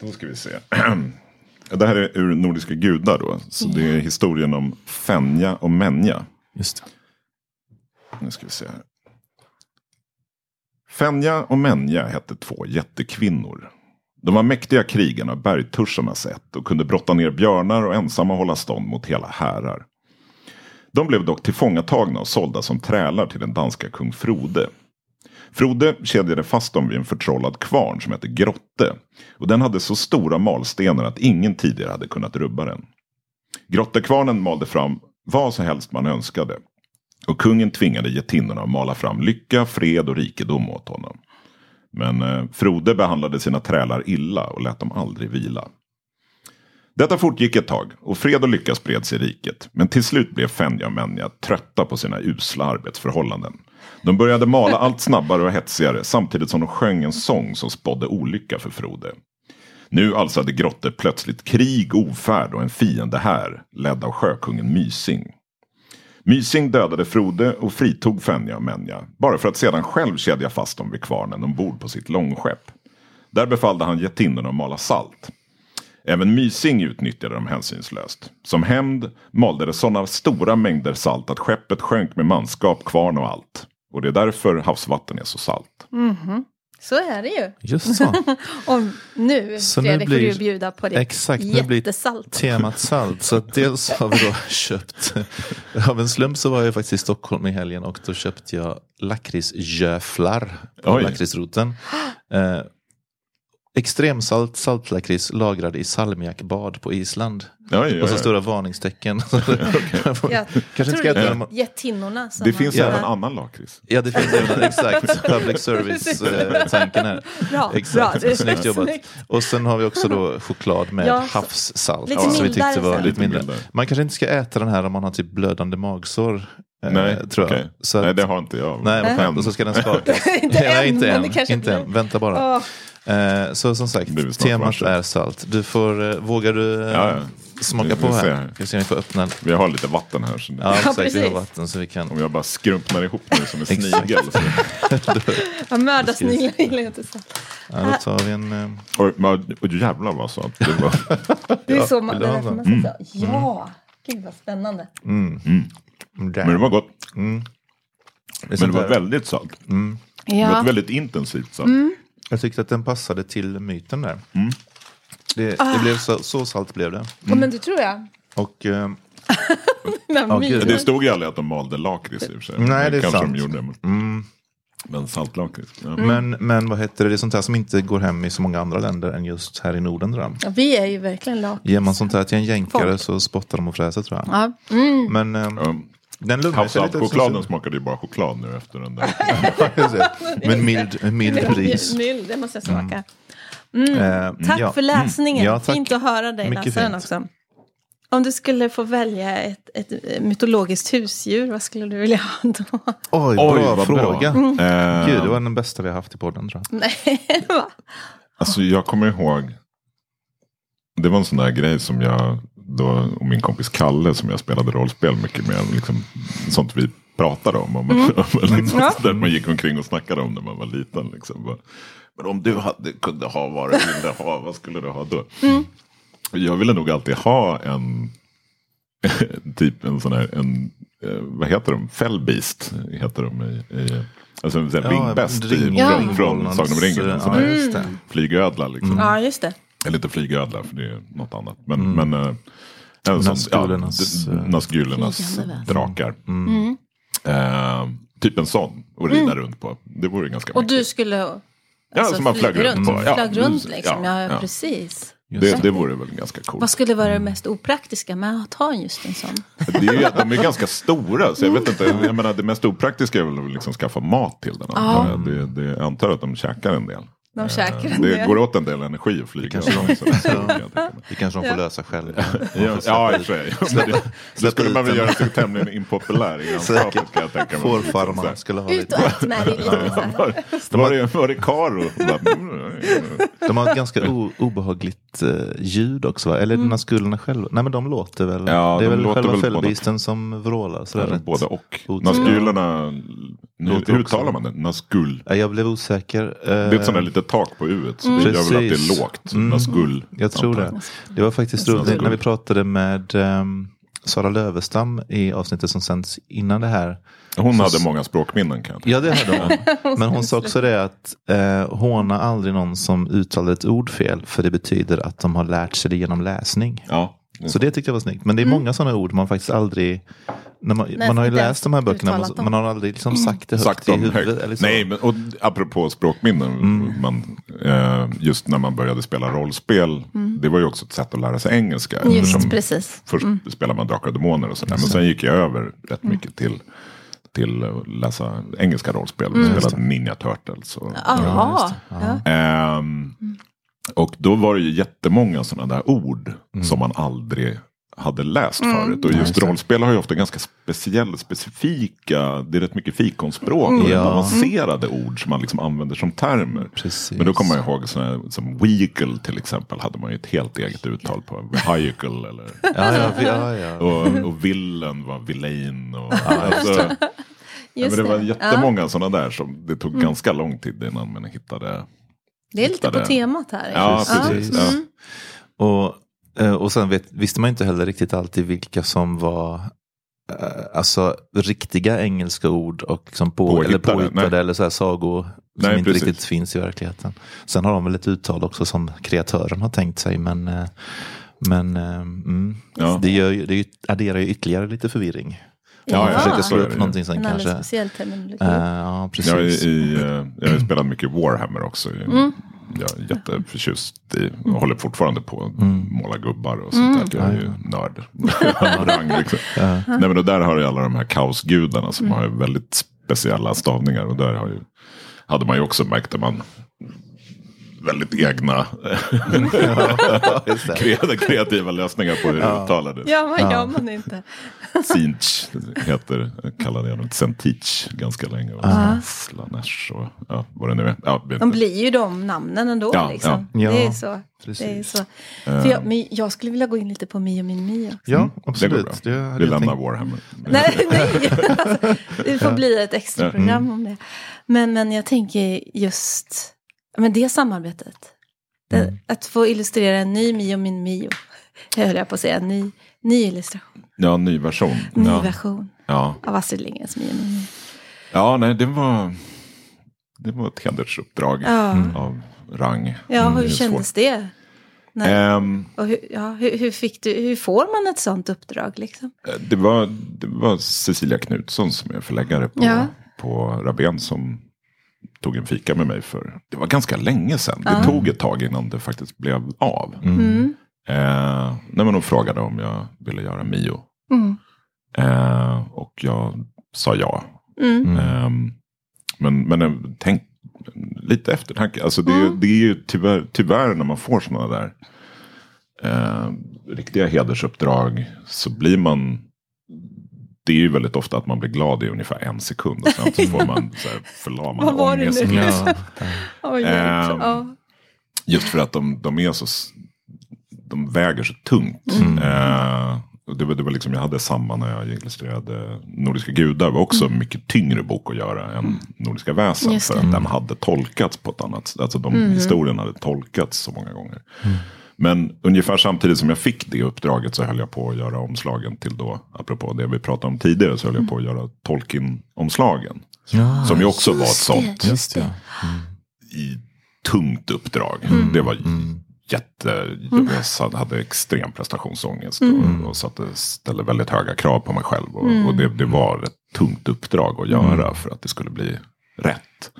Då ska vi se. Det här är ur Nordiska gudar då. Så det är historien om Fenja och Menja. Just det. Nu ska vi se här. Fenja och Menja hette två jättekvinnor. De var mäktiga krigarna av bergtursarnas ett och kunde brotta ner björnar och ensamma hålla stånd mot hela härar. De blev dock tillfångatagna och sålda som trälar till den danska kung Frode. Frode kedjade fast dem vid en förtrollad kvarn som hette Grotte. Och den hade så stora malstenar att ingen tidigare hade kunnat rubba den. Grottekvarnen malde fram vad som helst man önskade. Och kungen tvingade getinnorna att mala fram lycka, fred och rikedom åt honom. Men eh, Frode behandlade sina trälar illa och lät dem aldrig vila. Detta fortgick ett tag och fred och lycka spreds i riket. Men till slut blev Fenja och Menja trötta på sina usla arbetsförhållanden. De började mala allt snabbare och hetsigare samtidigt som de sjöng en sång som spådde olycka för Frode. Nu alsade Grotte plötsligt krig, ofärd och en fiende här, ledd av sjökungen Mysing. Mysing dödade Frode och fritog Fenja och Menja, bara för att sedan själv kedja fast dem vid kvarnen ombord på sitt långskepp. Där befallde han jättinnorna att mala salt. Även Mysing utnyttjade dem hänsynslöst. Som hämnd malde det sådana stora mängder salt att skeppet sjönk med manskap, kvarn och allt. Och det är därför havsvatten är så salt. Så är det ju. Just så. Och nu, Så nu Fredrik, får blir- du bjuda på det Exakt, nu blir temat salt. Så dels har vi då köpt, av en slump så var jag faktiskt i Stockholm i helgen och då köpte jag lakritsjöflar på lakritsroten. Eh, extremsalt saltlakrits lagrad i salmiakbad på Island. Oj, oj, Och så oj. stora varningstecken. Jag Kanske inte tror ska det äta dem. getinnorna som Det finns såna även annan lakrits. Ja, det finns även exakt public service-tanken här. Bra, Exakt, bra. Det är snyggt jobbat. snyggt. Och sen har vi också då choklad med Ja, så- havssalt. lite som vi tyckte var lite mindre. Man kanske inte ska äta den här om man har typ blödande magsår. eh, Nej, tror jag. okej. Så att, Nej, det har inte jag. nej, Men-. Och så ska den skakas. Inte Nej, än, inte men än. Inte än. Vänta bara. Åh, Eh, så som sagt, Det temat är salt. Du får, eh, vågar du eh, Ja, ja. smaka Vi- på vi här? här. Ska se om vi får öppna. Vi har lite vatten här. Så Ja, exakt. Vi har vatten så vi kan. Om jag bara skrumpnar ihop mig som en snigel. Så. mördarsniglar gillar inte salt. Ja, då tar vi en... eh, Oj, men, oj, jävlar vad sant. Det var, Det är så man, det är man säga ja. Gud vad spännande. mm, men det var gott. Det är Men det var väldigt salt. Det var Ja, ett väldigt intensivt salt. Jag tyckte att den passade till myten där. Mm. Det, Ah. det blev så, så salt blev det. Ja, men det tror jag. Och eh, gud. Det stod ju aldrig att de malde lakrits i och för sig. Nej, det är kanske sant. de gjorde. Men, mm, men saltlakrits. Ja. men, men vad heter det, det är sånt här som inte går hem i så många andra länder än just här i Norden. Tror. Ja, vi är ju verkligen lag. Ger man sånt här till en jänkare Folk. så spottar de och fräser tror jag. Ja. Mm. Men eh, Ja. Den lugnar sig lite. Havssaltchokladen smakade ju bara choklad nu efter den där. Men mild, mild bris. Mild, det måste jag smaka. Eh, Tack ja. för läsningen. Ja, tack. Fint att höra dig Mycket läsa den också. Om du skulle få välja ett, ett mytologiskt husdjur, vad skulle du vilja ha då? Oj, Oj, bra vad fråga. bra. Eh, Gud, det var den bästa vi har haft i podden tror jag. Nej, va? Alltså jag kommer ihåg. Det var en sån där grej som jag då, och min kompis Kalle som jag spelade rollspel mycket med. Liksom, sånt vi pratade om. om liksom, Ja. Där man gick omkring och snackade om när man var liten. Liksom. Men om du hade, kunde ha vad du ville ha, vad skulle du ha då? Jag ville nog alltid ha en typ en sån här, en, eh, vad heter de? Fällbeast heter de i, i Alltså en sån här Ja, vingbäst i- ring- från, från Sagan om ringen. Ja, flygödla liksom. Ja, just det. Eller inte flygödla för det är något annat. Men, men äh, en sån, Nazgulernas, ja, d- Nazgulernas Flygande väsen. drakar. Mm. Eh, typ en sån att rida runt på. Det vore ganska Och du mäktigt. skulle... Ja, som man flög runt på. Ja, Flög runt mm, liksom, ja, ja, ja. precis. Just Det, det vore väl ganska coolt. Vad skulle vara det mest opraktiska med att ha just en sån? Det är ju, de är ganska stora så jag vet inte. Jag menar, det mest opraktiska är väl att liksom skaffa mat till den. jag. Det, det, jag antar att de käkar en del. De käkar en Det del. går åt en del energi att flyga. kanske mig. Det kanske de får lösa själva. Ja, ja, i och för sig. Det- Det skulle man väl göra sig tämligen impopulär i grannskapet kan jag tänka mig. Fårfarmarna skulle ha Ut lite. och ät med dig lite så här. Var, var, det, var det Karo? Bara, mm, De har ett ganska o- obehagligt eh, ljud också va? Eller mm. skulorna själva? Nej men de låter väl? Ja, det är de väl låter själva väl fällbisten som vrålar? Så det är rätt. Både och. Otroligt. Naskulerna, hur, Låter hur också. uttalar man det? Naskul. Ja, Jag blev osäker. Eh, Det är ett sånt där litet tak på u så det gör väl att det är lågt. Mm. Naskul. Jag tror det. Det var faktiskt roligt när vi pratade med ehm, Sara Lövestam i avsnittet som sänds innan det här. Hon Så- hade många språkminnen kan jag tänka Ja, det hade hon. Men hon sa också det att eh, håna aldrig någon som uttalar ett ord fel. För det betyder att de har lärt sig det genom läsning. Ja. Så det tyckte jag var snyggt. Men det är många sådana ord man faktiskt aldrig När man, Nej, man har ju inte läst de här böckerna, dem. man har aldrig liksom sagt det högt sagt i huvudet. Eller så. Nej, men och apropå språkminnen. Mm. Man, eh, just när man började spela rollspel. Det var ju också ett sätt att lära sig engelska. Mm. Just precis. Först spelade man Drakar och Demoner och sådär. Men sen gick jag över rätt Mm. mycket till, till att läsa engelska rollspel. Mm. Jag spelade Ninja Turtles. Och, Jaha. Ja. Ehm, och då var det ju jättemånga sådana där ord som man aldrig hade läst Mm. förut. Och just rollspel har ju ofta ganska speciella, specifika, det är rätt mycket fikonspråk Mm. och Ja. avancerade ord som man liksom använder som termer. Precis. Men då kommer man ihåg sådana här, som vehicle till exempel hade man ju ett helt eget uttal på. Vehicle eller Ja, ja, ja, ja. och, och villen var villain. Och, alltså, ja, men det var jättemånga sådana där som det tog ganska lång tid innan man hittade. Det är lite på temat här. Ja, Ja. precis. Mm. Ja. Och, eh, och sen vet, visste man inte heller riktigt alltid vilka som var eh, alltså riktiga engelska ord och liksom på, eller Påhittade, påhittade nej. eller så här sagor som Nej, inte precis. riktigt finns i verkligheten. Sen har de väl ett uttal också som kreatören har tänkt sig men, eh, men mm, Ja. det, gör, det ju- adderar ju ytterligare lite förvirring. Ja, Jag ja. försöker så slå upp någonting som En kanske... speciell terminologi. Eh, ja, Jag, är precis. i, eh, jag har spelat mycket Warhammer också. Jag är jätteförtjust i och håller fortfarande på att måla gubbar och sånt där. Jag är ju nörd. Rang, liksom. Nej, men där har ju alla de här kaosgudarna som har ju väldigt speciella stavningar. Och där har ju, hade man ju också märkt att man väldigt egna kreativa, lösningar på hur det uttalades. Ja, vad gör man inte? Sinch heter, kallade jag dem Sentich ganska länge. Och Slanesh och ja, vad det nu är. Ja, De blir ju de namnen ändå. Ja, liksom. ja. Det är Ja, så. precis. Det är så. För jag, men jag skulle vilja gå in lite på Mio min Mio. Ja, Det går absolut. bra. Det hade Vi lämnar tänkt. Warhammer. Nej, nej. Alltså, det får bli ett extra program om det. Men, men jag tänker just men det samarbetet. Det, Att få illustrera en ny Mio min Mio. Jag höll jag på att säga. En ny, ny illustration. Ja, ny version. Ny ja. version Ja. av Astrid Lindgrens Mio min Mio. ja, nej, det var, det var ett hedersuppdrag Ja. av rang. Ja, Mm, hur är kändes det? Nej. Ehm, Och hur, ja, hur, hur, fick du, hur får man ett sånt uppdrag? Liksom? det, var, det var Cecilia Knutsson som är förläggare på, Ja. på Rabén som tog en fika med mig för, det var ganska länge sedan. Det tog ett tag innan det faktiskt blev av. Mm. Eh, nej, men hon frågade om jag ville göra Mio. Mm. Eh, och jag sa ja. Mm. Ehm, men men eh, tänk lite eftertanke. Alltså det, är- Mm. det är ju tyvärr, tyvärr när man får sådana där eh, riktiga hedersuppdrag så blir man det är ju väldigt ofta att man blir glad i ungefär en sekund. Och sen så får man så här förlamande Vad var det ångest. nu? Ja. Ehm, ja. Just för att de, de är så de väger så tungt. Mm. Eh, och det, var, det var liksom, jag hade samma när jag illustrerade Nordiska gudar. Det var också en mycket tyngre bok att göra än Nordiska väsen. Mm. För det. Mm. att den hade tolkats på ett annat sätt. Alltså de historierna hade tolkats så många gånger. Men ungefär samtidigt som jag fick det uppdraget så höll jag på att göra omslagen till då, apropå det vi pratade om tidigare, så höll jag på att göra Tolkien-omslagen. Ja, Som ju också var ett sånt Just det. i tungt uppdrag. Det var jätte, jag satt- hade extrem prestationsångest och, och satte, ställde väldigt höga krav på mig själv. Och, och det, det var ett tungt uppdrag att göra för att det skulle bli rätt.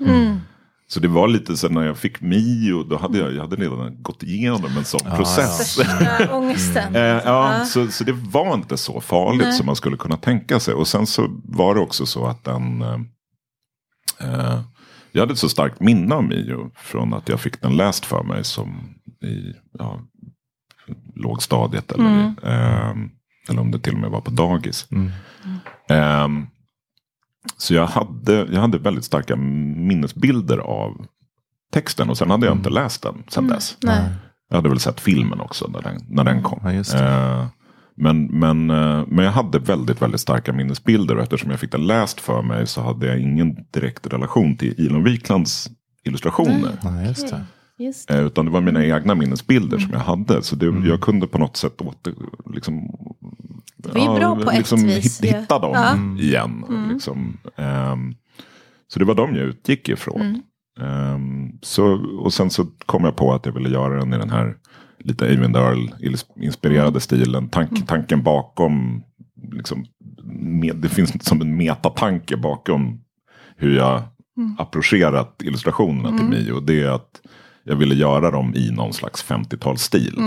Mm. Så det var lite så när jag fick Mio, då hade jag, jag hade redan gått igenom en sån process. Största ångesten. Eh, ja, så, så det var inte så farligt Nej. som man skulle kunna tänka sig. Och sen så var det också så att den... Eh, eh, jag hade ett så starkt minne av Mio från att jag fick den läst för mig som i ja, lågstadiet. Eller, eh, eller om det till och med var på dagis. Eh, så jag hade, jag hade väldigt starka minnesbilder av texten. Och sen hade jag inte läst den sen dess. Nej. Jag hade väl sett filmen också när den, när den kom. Ja, just det. Eh, men, men, eh, men jag hade väldigt, väldigt starka minnesbilder. Och eftersom jag fick den läst för mig så hade jag ingen direkt relation till Ilon Wiklands illustrationer. Nej, just det. Just det. Eh, Utan det var mina egna minnesbilder som jag hade. Så det, Mm. jag kunde på något sätt åter, liksom, Det var ju bra på ett liksom vis, hit- ja. hitta dem Ja. Mm. igen. Liksom. Ehm, så det var de jag utgick ifrån. Mm. Ehm, så, och sen så kom jag på att jag ville göra den i den här lite Eivind Earl-inspirerade Mm. stilen. Tank, Tanken bakom liksom, med, det finns som en metatanke bakom hur jag approcherat illustrationerna till Mio. Det är att jag ville göra dem i någon slags 50-talsstil.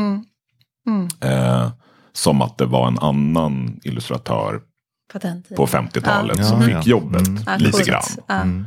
Eh, som att det var en annan illustratör På den tiden. på 50-talet Ja. som Ja, fick ja. jobbet Mm. Ja, lite grann.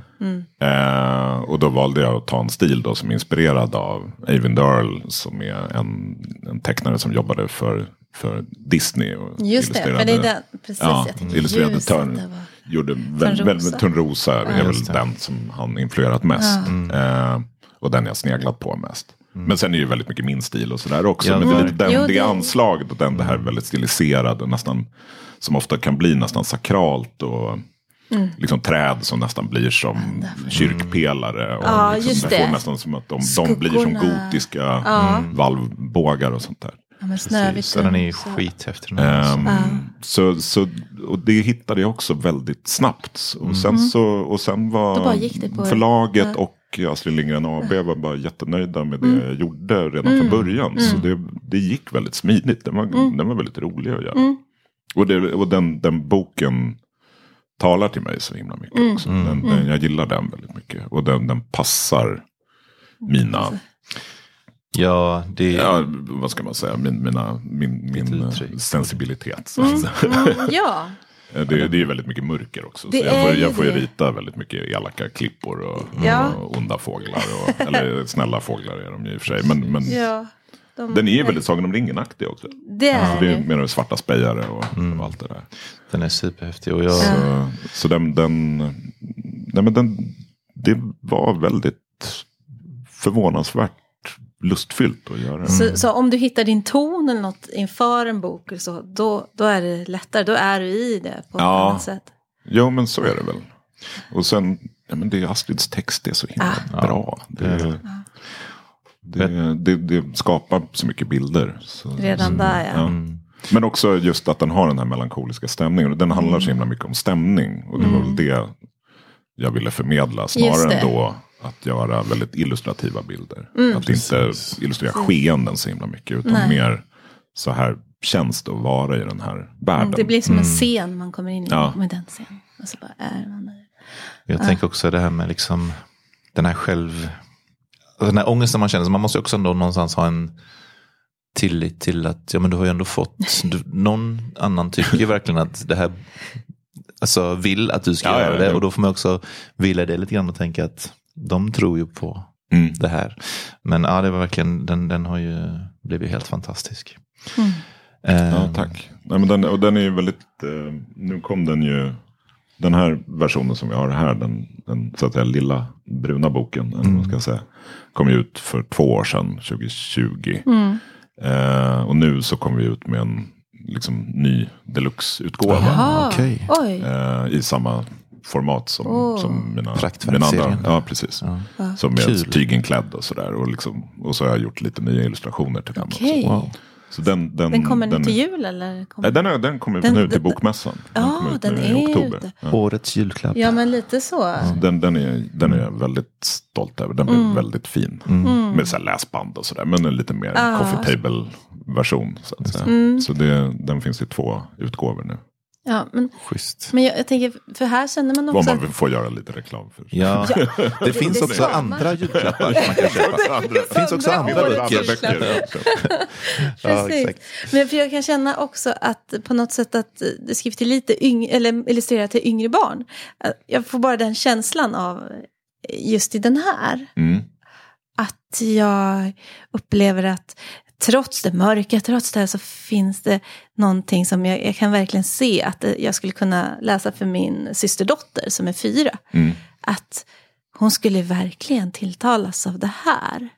Ja. Eh, och då valde jag att ta en stil då som är inspirerad av Eivind Earl som är en, en tecknare som jobbade för, för Disney. Och Just det, för det är den, precis. Ja, illustrerade törn. Gjorde väl, väl, Törnrosa är väl den som han influerat mest. Eh, och den jag sneglat på mest. Men sen är det ju väldigt mycket min stil och sådär också. Ja, men det är mm. lite den, Jo, det det- anslaget och den, det här väldigt stiliserade, nästan, som ofta kan bli nästan sakralt. och Liksom träd som nästan blir som kyrkpelare. Och Ja, liksom, just det. får nästan som att de, de blir som gotiska Ja. valvbågar och sånt där. Ja, men Snövit. Så den är ju så- skithäftig. Ehm, alltså. så, så, och det hittade jag också väldigt snabbt. Och sen, så, och sen var förlaget Ja. och Astrid Lindgren AB var bara jättenöjda med det jag gjorde redan från början. Så det, det gick väldigt smidigt. Den var, den var väldigt rolig att göra. Och, det, och den, den boken talar till mig så himla mycket också. Den, den, jag gillar den väldigt mycket. Och den, den passar mina, Ja, det ja, vad ska man säga, min, mina, min, min eh, sensibilitet. Så säga. Mm, ja, Eh, Det, det är väldigt mycket mörker också. Det så jag får, jag får ju rita väldigt mycket elaka klippor och, Ja. och onda fåglar. Och, eller snälla fåglar är de ju i och för sig. Men, men ja. De, den är ju väldigt Sagan om ringen-aktig också. Det är Så det är mer svarta spejare och, och allt det där. Den är superhäftig. Och jag, Så, så den, den, nej men den, det var väldigt förvånansvärt lustfyllt att göra. Så, så om du hittar din ton eller något inför en bok eller så, då, då är det lättare. Då är du i det på ett Ja. annat sätt. Jo men så är det väl. Och sen, ja, men det är Astrids text det är så himla bra. Det, det, det, det skapar så mycket bilder. Så, Redan där ja. ja. Men också just att den har den här melankoliska stämningen. Och den handlar Mm. så himla mycket om stämning. Och det var väl det jag ville förmedla. Snarare än då att göra väldigt illustrativa bilder. Mm. Att inte illustrera skeenden så himla mycket. Utan Nej. mer så här känns det att vara i den här världen. Mm, Det blir som en scen man kommer in i. Ja. Med den scenen. Och så bara är man där. jag tänker också det här med liksom den här själv... Den här ångesten man känner. Så man måste ju också ändå någonstans ha en tillit till att ja, men du har ju ändå fått... Du, någon annan tycker ju verkligen att det här... Alltså vill att du ska Ja, ja, göra ja. det. Och då får man också vila det lite grann och tänka att de tror ju på Mm. det här. Men ja, det var verkligen, den, den har ju blivit helt fantastisk. Eh, Ja, tack. Nej, men den, och den är ju väldigt, eh, nu kom den ju, den här versionen som vi har här, den, den så att säga lilla bruna boken, vad man ska säga, kom ju ut för två år sedan, 2020. Eh, och nu så kom vi ut med en liksom, ny deluxe-utgåva. Oj. Eh, I samma format som, Åh. som mina, mina andra. Ja, precis. Som är Kul. tyginklädd och sådär. Och, liksom, och så har jag gjort lite nya illustrationer till den Okej. också. wow. Så den, den, Den kommer nu den, till jul eller? Kommer... Nej, den, är, den kommer Den- nu till bokmässan. Den Ja, kommer ut den nu är i oktober. Ja. Årets julklapp. Ja, men lite så. Den, den, är, den är jag väldigt stolt över. Den blir Mm. väldigt fin. Med så här läsband och sådär. Men en lite mer Ah. coffee table version. Så, att säga. Mm. så det, den finns i två utgåvor nu. Ja, men, Schysst. men jag, jag tänker, för här känner man Vad också... man får göra lite reklam för. Ja, det finns det också andra julklappar som man kan köpa. Det finns också andra böcker. Ja, exakt. Men för jag kan känna också att på något sätt att det skrivs till lite yngre, eller illustrerat till yngre barn. Jag får bara den känslan av just i den här. Mm. Att jag upplever att trots det mörka, trots det här så finns det någonting som jag, jag kan verkligen se att det- jag skulle kunna läsa för min systerdotter som är fyra. Mm. Att hon skulle verkligen tilltalas av det här.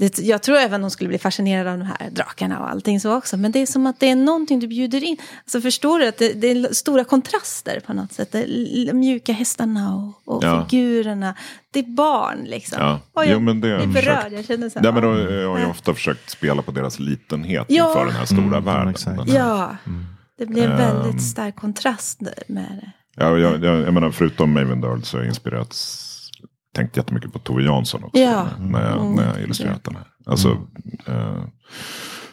Det, jag tror även hon skulle bli fascinerad av de här drakarna och allting så också. Men det är som att det är någonting du bjuder in. Alltså förstår du att det, det är stora kontraster på något sätt. L- mjuka hästarna och, och Ja. figurerna. Det är barn liksom. Ja. Och jag Jo, men det har blir berörd. Jag känner så här, Ja, men då, ja. jag har ju ofta försökt spela på deras litenhet Ja. inför den här stora Mm, världen. exakt. Den här- Ja, det blir en Ehm. väldigt stark kontrast med det. Ja, jag, jag, jag menar, förutom Maven Earl så har jag inspirerats, tänkt jättemycket på Tove Jansson också. Ja. När, jag, Mm. när jag illustrerat den här. Alltså, eh,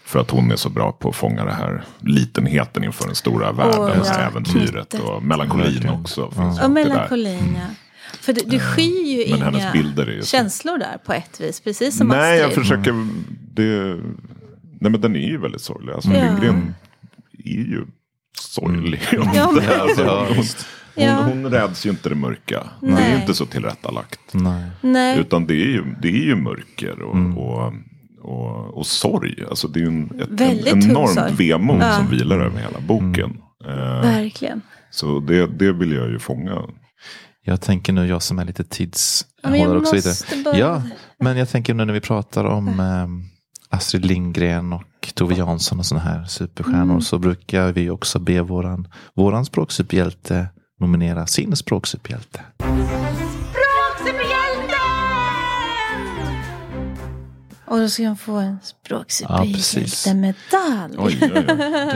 För att hon är så bra på att fånga det här litenheten inför den stora världen, här ja. äventyret och melankolin också. Finns där. melankolin, ja. För det, det skyr ju Men hennes inga känslor där på ett vis. Precis som Nej, jag Astrid. försöker. Det, nej, men den är ju väldigt sorglig. Alltså, Ja. Lindgren är ju sorglig. Ja, men- Alltså, Ja, hon, Ja. hon räds ju inte det mörka. Det är Nej. ju inte så tillrättalagt. Nej. Nej, Utan det är ju, det är ju mörker och, och, och, och sorg. Alltså det är ju en, ett, Väldigt en enormt sorg. vemod Ja. som vilar över hela boken. Eh, verkligen. så det, det vill jag ju fånga. Jag tänker nu, jag som är lite Ja, men jag tidshållare och så vidare. måste bara- Ja, men jag tänker nu när vi pratar om eh, Astrid Lindgren och Tove Jansson och sådana här superstjärnor Mm. så brukar vi också be våran, våran språksuperhjälte nominera sin språksuperhjälte. Och då ska hon få en Ja, språksuperhjältemedalj. Oj, oj, oj.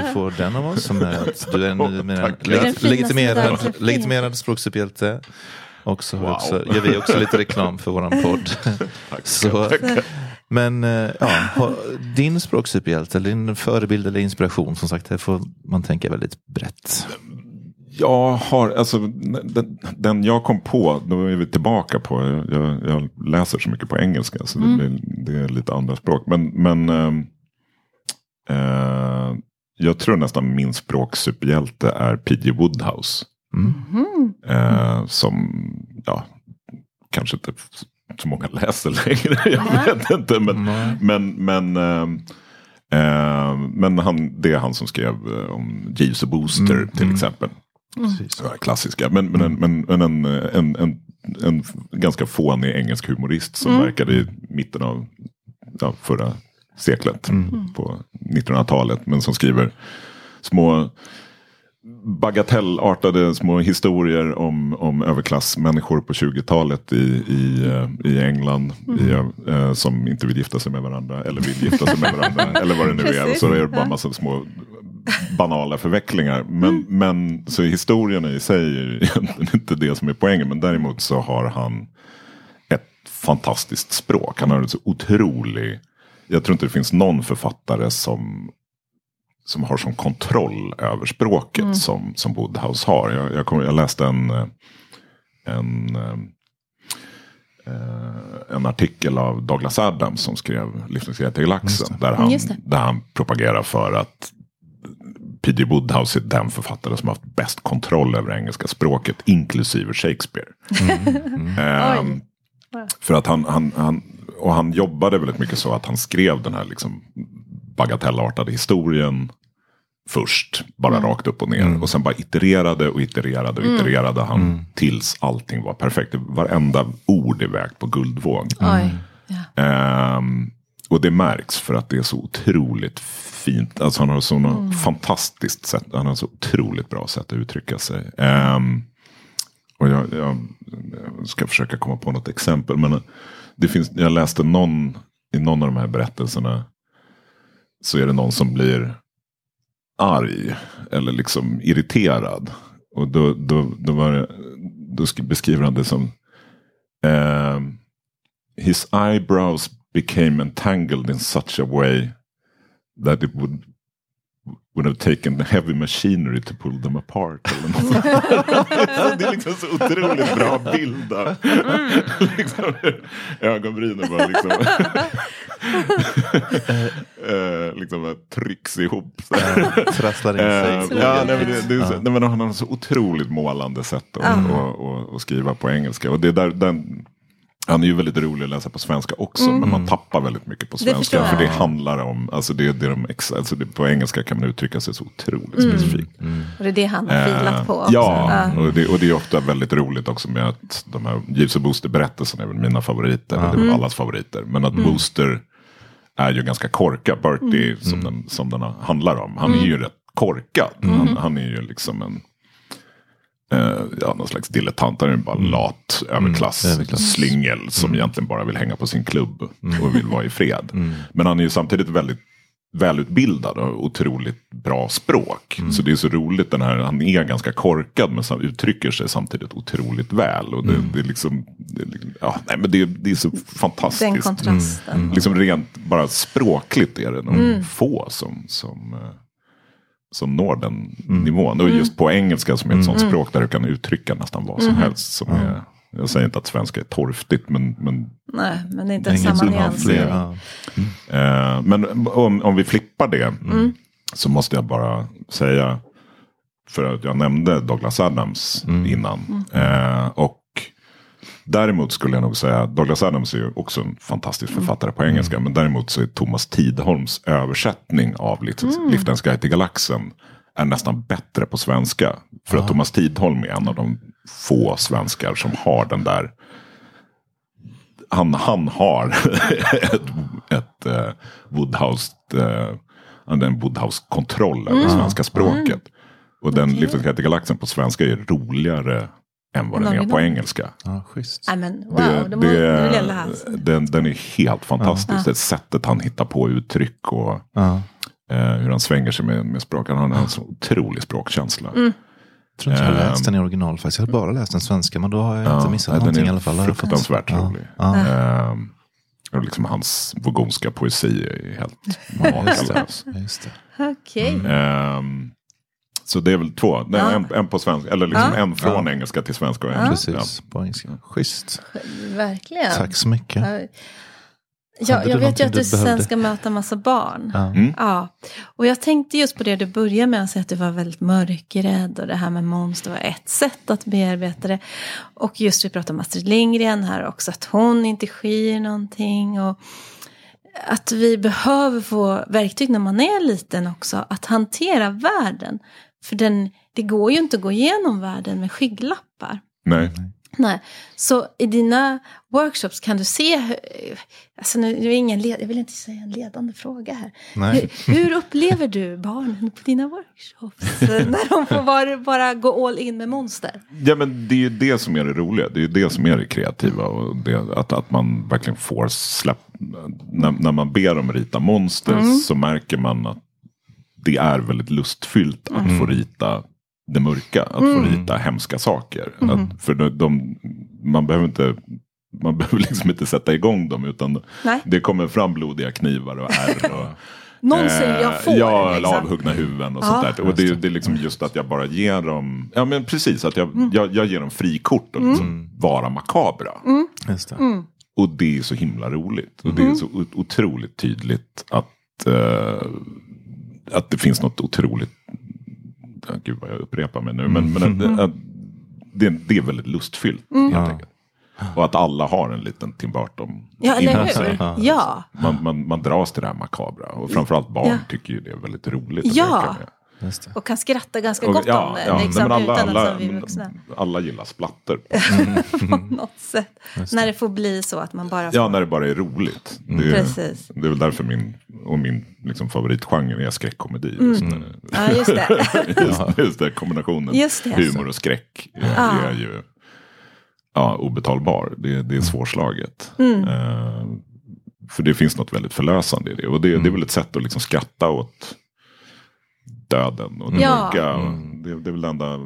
Du får den av oss som är du är numera Tack. Det är den leg- finaste legitimerad, legitimerad språksuperhjälte. Och så Wow. också, gör vi också lite reklam för våran podd. Så, men eh, ja, din språksuperhjälte, eller din förebild eller inspiration, som sagt, här får man tänka väldigt brett. Jag har, alltså den, den jag kom på, då är vi tillbaka på, jag, jag, läser så mycket på engelska så det, blir, det är lite andra språk. Men, men ehm, eh, jag tror nästan min språksuperhjälte är P.G. Woodhouse. Mm. Eh, som, ja, kanske inte så många läser längre, jag vet inte. Men, men, men, ehm, eh, men han, det är han som skrev om Jeeves och Booster Mm, till mm. exempel. Ja, klassiska. Men, men, en, men, en, en, en, en ganska fånig engelsk humorist som verkade i mitten av ja, förra seklet. På 1900-talet. Men som skriver små bagatellartade små historier om, om överklassmänniskor på 20-talet i, i, eh, i England. I, eh, som inte vill gifta sig med varandra. Eller vill gifta sig med varandra. eller vad det nu är. Och så är det bara massa små banala förvecklingar. Men, men så historierna i sig är egentligen inte det som är poängen. Men däremot så har han ett fantastiskt språk. Han har en så otrolig... Jag tror inte det finns någon författare som, som har sån kontroll över språket som, som Woodhouse har. Jag, jag, kom, jag läste en, eh, en, eh, eh, en artikel av Douglas Adams som skrev Livsmedelsgrejer till laxen. Där han, där han propagerar för att P.G. Woodhouse är den författare som har haft bäst kontroll över engelska språket, inklusive Shakespeare. Ehm, Oj. för att han, han, han, och han jobbade väldigt mycket så att han skrev den här liksom bagatellartade historien först, bara rakt upp och ner. Och sen bara itererade och itererade och itererade han tills allting var perfekt. Varenda ord är vägt på guldvåg. Oj. Och det märks för att det är så otroligt fint. Alltså han har så mm. fantastiskt sätt. Han har så otroligt bra sätt att uttrycka sig. Ehm, och jag, jag, jag ska försöka komma på något exempel. Men det finns, jag läste någon, i någon av de här berättelserna. Så är det någon som blir arg. Eller liksom irriterad. Och då, då, då, var det, då sk- beskriver han det som. ehm, his eyebrows became entangled in such a way that it would would have taken heavy machinery to pull them apart. Eller något sånt. det är liksom så otroligt bra bild. där. liksom, ögonbrynen bara liksom, eh, liksom trycks ihop. Trasslar in Eh, sig. ja, nej, men det, det är så, nej, men han har så otroligt målande sätt att, Ja. att, att, att skriva på engelska. Och det är där, den, han är ju väldigt rolig att läsa på svenska också. Men man tappar väldigt mycket på svenska. jag. För det handlar om, alltså det, det är de ex, alltså det, på engelska kan man uttrycka sig så otroligt specifikt. Och det är det han har filat på Eh, också. Ja, och det, och det är ofta väldigt roligt också med att de här Jeeves och Booster-berättelserna är väl mina favoriter. Det är väl allas favoriter. Men att Booster är ju ganska korkad. Bertie som, den, som den handlar om. Han är ju rätt korkad. Han, han är ju liksom en eh, ja, någon slags dilettant. Han är bara lat överklass, överklass. slyngel som egentligen bara vill hänga på sin klubb och vill vara i fred. Men han är ju samtidigt väldigt välutbildad och otroligt bra språk. Så det är så roligt, den här, han är ganska korkad men uttrycker sig samtidigt otroligt väl. Och det, det är liksom, det, är liksom- ja, nej, men det, det är så fantastiskt. Den kontrasten. Liksom rent bara språkligt är det nog få som, som, eh, som når den nivån. Och just på engelska som är ett sånt språk där du kan uttrycka nästan vad som helst. Som är, jag säger inte att svenska är torftigt men, men Nej, men det är inte Det samma nyansering. flera. Eh, men om, om vi flippar det så måste jag bara säga, för att jag nämnde Douglas Adams innan. Eh, och däremot skulle jag nog säga, Douglas Adams är ju också en fantastisk författare på engelska. Men däremot så är Thomas Tidholms översättning av Lift- Liftens guide till galaxen är nästan bättre på svenska. För att Thomas Tidholm är en av de få svenskar som har den där han, han har ett, ett uh, Woodhouse, uh, en Woodhouse-kontroll över svenska språket. Och den Okej. Liftens guide till galaxen på svenska är roligare än vad den är på engelska. Ja, schysst. Wow, Det, det den, den är helt fantastisk. Det sättet han hittar på uttryck och Ja. eh, hur han svänger sig med, med språk. Han har en så otrolig språkkänsla. Mm. Jag tror inte jag har Ehm. läst den i original faktiskt. Jag har bara läst den svenska. Men då har jag inte missat nej, någonting den i är alla fall. Jag fått- fruktansvärt Ja. rolig. Ja. Ehm, och liksom hans vogonska poesi är helt Just det. makalös. Just det. Så det är väl två, nej, Ja. en, en på svenska, eller liksom Ja. en från Ja. engelska till svenska och en. Precis, på engelska. Schysst. Verkligen. Tack så mycket. Ja. Jag vet ju att du du sen ska möta massa barn. Ja. Mm. Ja, och jag tänkte just på det du började med att säga att du var väldigt mörkrädd och det här med monster var ett sätt att bearbeta det. Och just vi pratade om Astrid Lindgren här också, att hon inte skyr någonting. Och att vi behöver få verktyg när man är liten också, att hantera världen. För den, det går ju inte att gå igenom världen med skygglappar. Nej. Nej, så i dina workshops kan du se, alltså nu är ingen led, jag vill inte säga en ledande fråga här. Nej. Hur, hur upplever du barnen på dina workshops? när de får bara, bara gå all in med monster? Ja men det är ju det som är det roliga. Det är ju det som är det kreativa. Och det, att, att man verkligen får släpp. När, när man ber dem rita monster så märker man att det är väldigt lustfyllt att få rita det mörka. Att få rita hemska saker. Att, för de, de, man behöver inte man behöver liksom inte sätta igång dem utan Nej. det kommer fram blodiga knivar och ärr. Och, Någon säger jag får. Eh, Ja, liksom. avhuggna huvuden och Ja. sånt där. Och det, är- det är liksom just att jag bara ger dem, ja men precis, att jag, Mm. jag, jag ger dem frikort och liksom vara makabra. Mm. Just det. Och det är så himla roligt. Och det är så o- otroligt tydligt att, eh, att det finns något otroligt, ja, gud vad jag upprepar mig nu, men, men att, att det, det är väldigt lustfyllt helt Ja. enkelt. Och att alla har en liten Tim Burton Ja, inom sig. Ja. Man, man, man dras till det här makabra. Och framförallt barn Ja. tycker ju det är väldigt roligt. Ja. Det. Och kan skratta ganska Och- gott om det. nej, liksom, men alla, utan alla, att som vi vuxna. alla gillar splatter. På något sätt. När det får bli så att man bara får... Ja, när det bara är roligt. Det är, Precis. det är väl därför min, och min liksom, favoritgenre är skräckkomedi. Just, Mm. Ja, just det. just, just det, kombinationen Just det. humor och skräck är, Ja. är ju ja, obetalbar. Det, det är svårslaget. Mm. Eh, för det finns något väldigt förlösande i det. Och det, det är väl ett sätt att liksom skratta åt döden och det Ja. mörka. Och det, det är väl det enda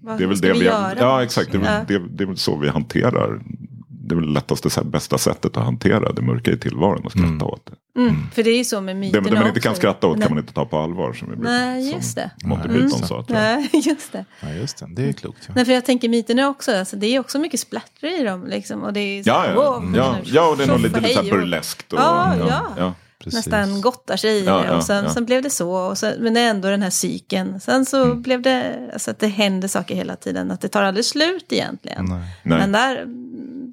Vad det är väl det vi vi, göra? ja exakt, det är, väl, Ja. det, det är väl så vi hanterar. Det är väl det lättaste, bästa sättet att hantera det mörka i tillvaron och skratta åt det. Mm, för det är ju så med myterna det man inte kan också. skratta åt Nej. kan man inte ta på allvar. Som, vi brukar, Nej, som just det. Monty Nej, Python just det. sa. Tror jag. Nej, just det. Ja, just det. Det är klokt. Ja. Nej, för jag tänker myterna också, alltså, det är också mycket splatter i dem. Liksom, och det är så, Ja, ja. wow, ja, ja, och det är något lite, lite så här hej och- burleskt. Och, Ja, ja. ja. Precis. nästan gottar sig i Ja, det. ja, Och sen, ja. sen blev det så. Och sen, men det är ändå den här cykeln. Sen så Mm. blev det, alltså att det händer saker hela tiden. Att det tar aldrig slut egentligen. Nej. Nej. Men där,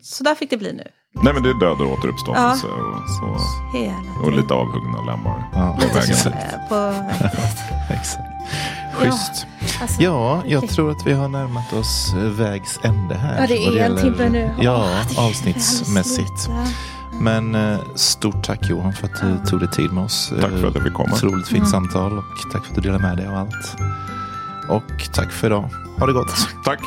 så där fick det bli nu. Nej men det är död och återuppståndelse. Och, och, Hela och lite avhuggna lemmar. Ja, på vägen. precis. Eh, På, Exakt. Schysst. alltså, Ja, jag okej. tror att vi har närmat oss eh, vägs ände här. Ja, det är en gäller- timme nu. Ja, är avsnittsmässigt. Men eh, stort tack Johan för att du tog dig tid med oss. Tack för att jag fick komma. Otroligt fint Mm. samtal och tack för att du delade med dig av allt. Och tack för idag. Ha det gott. Tack.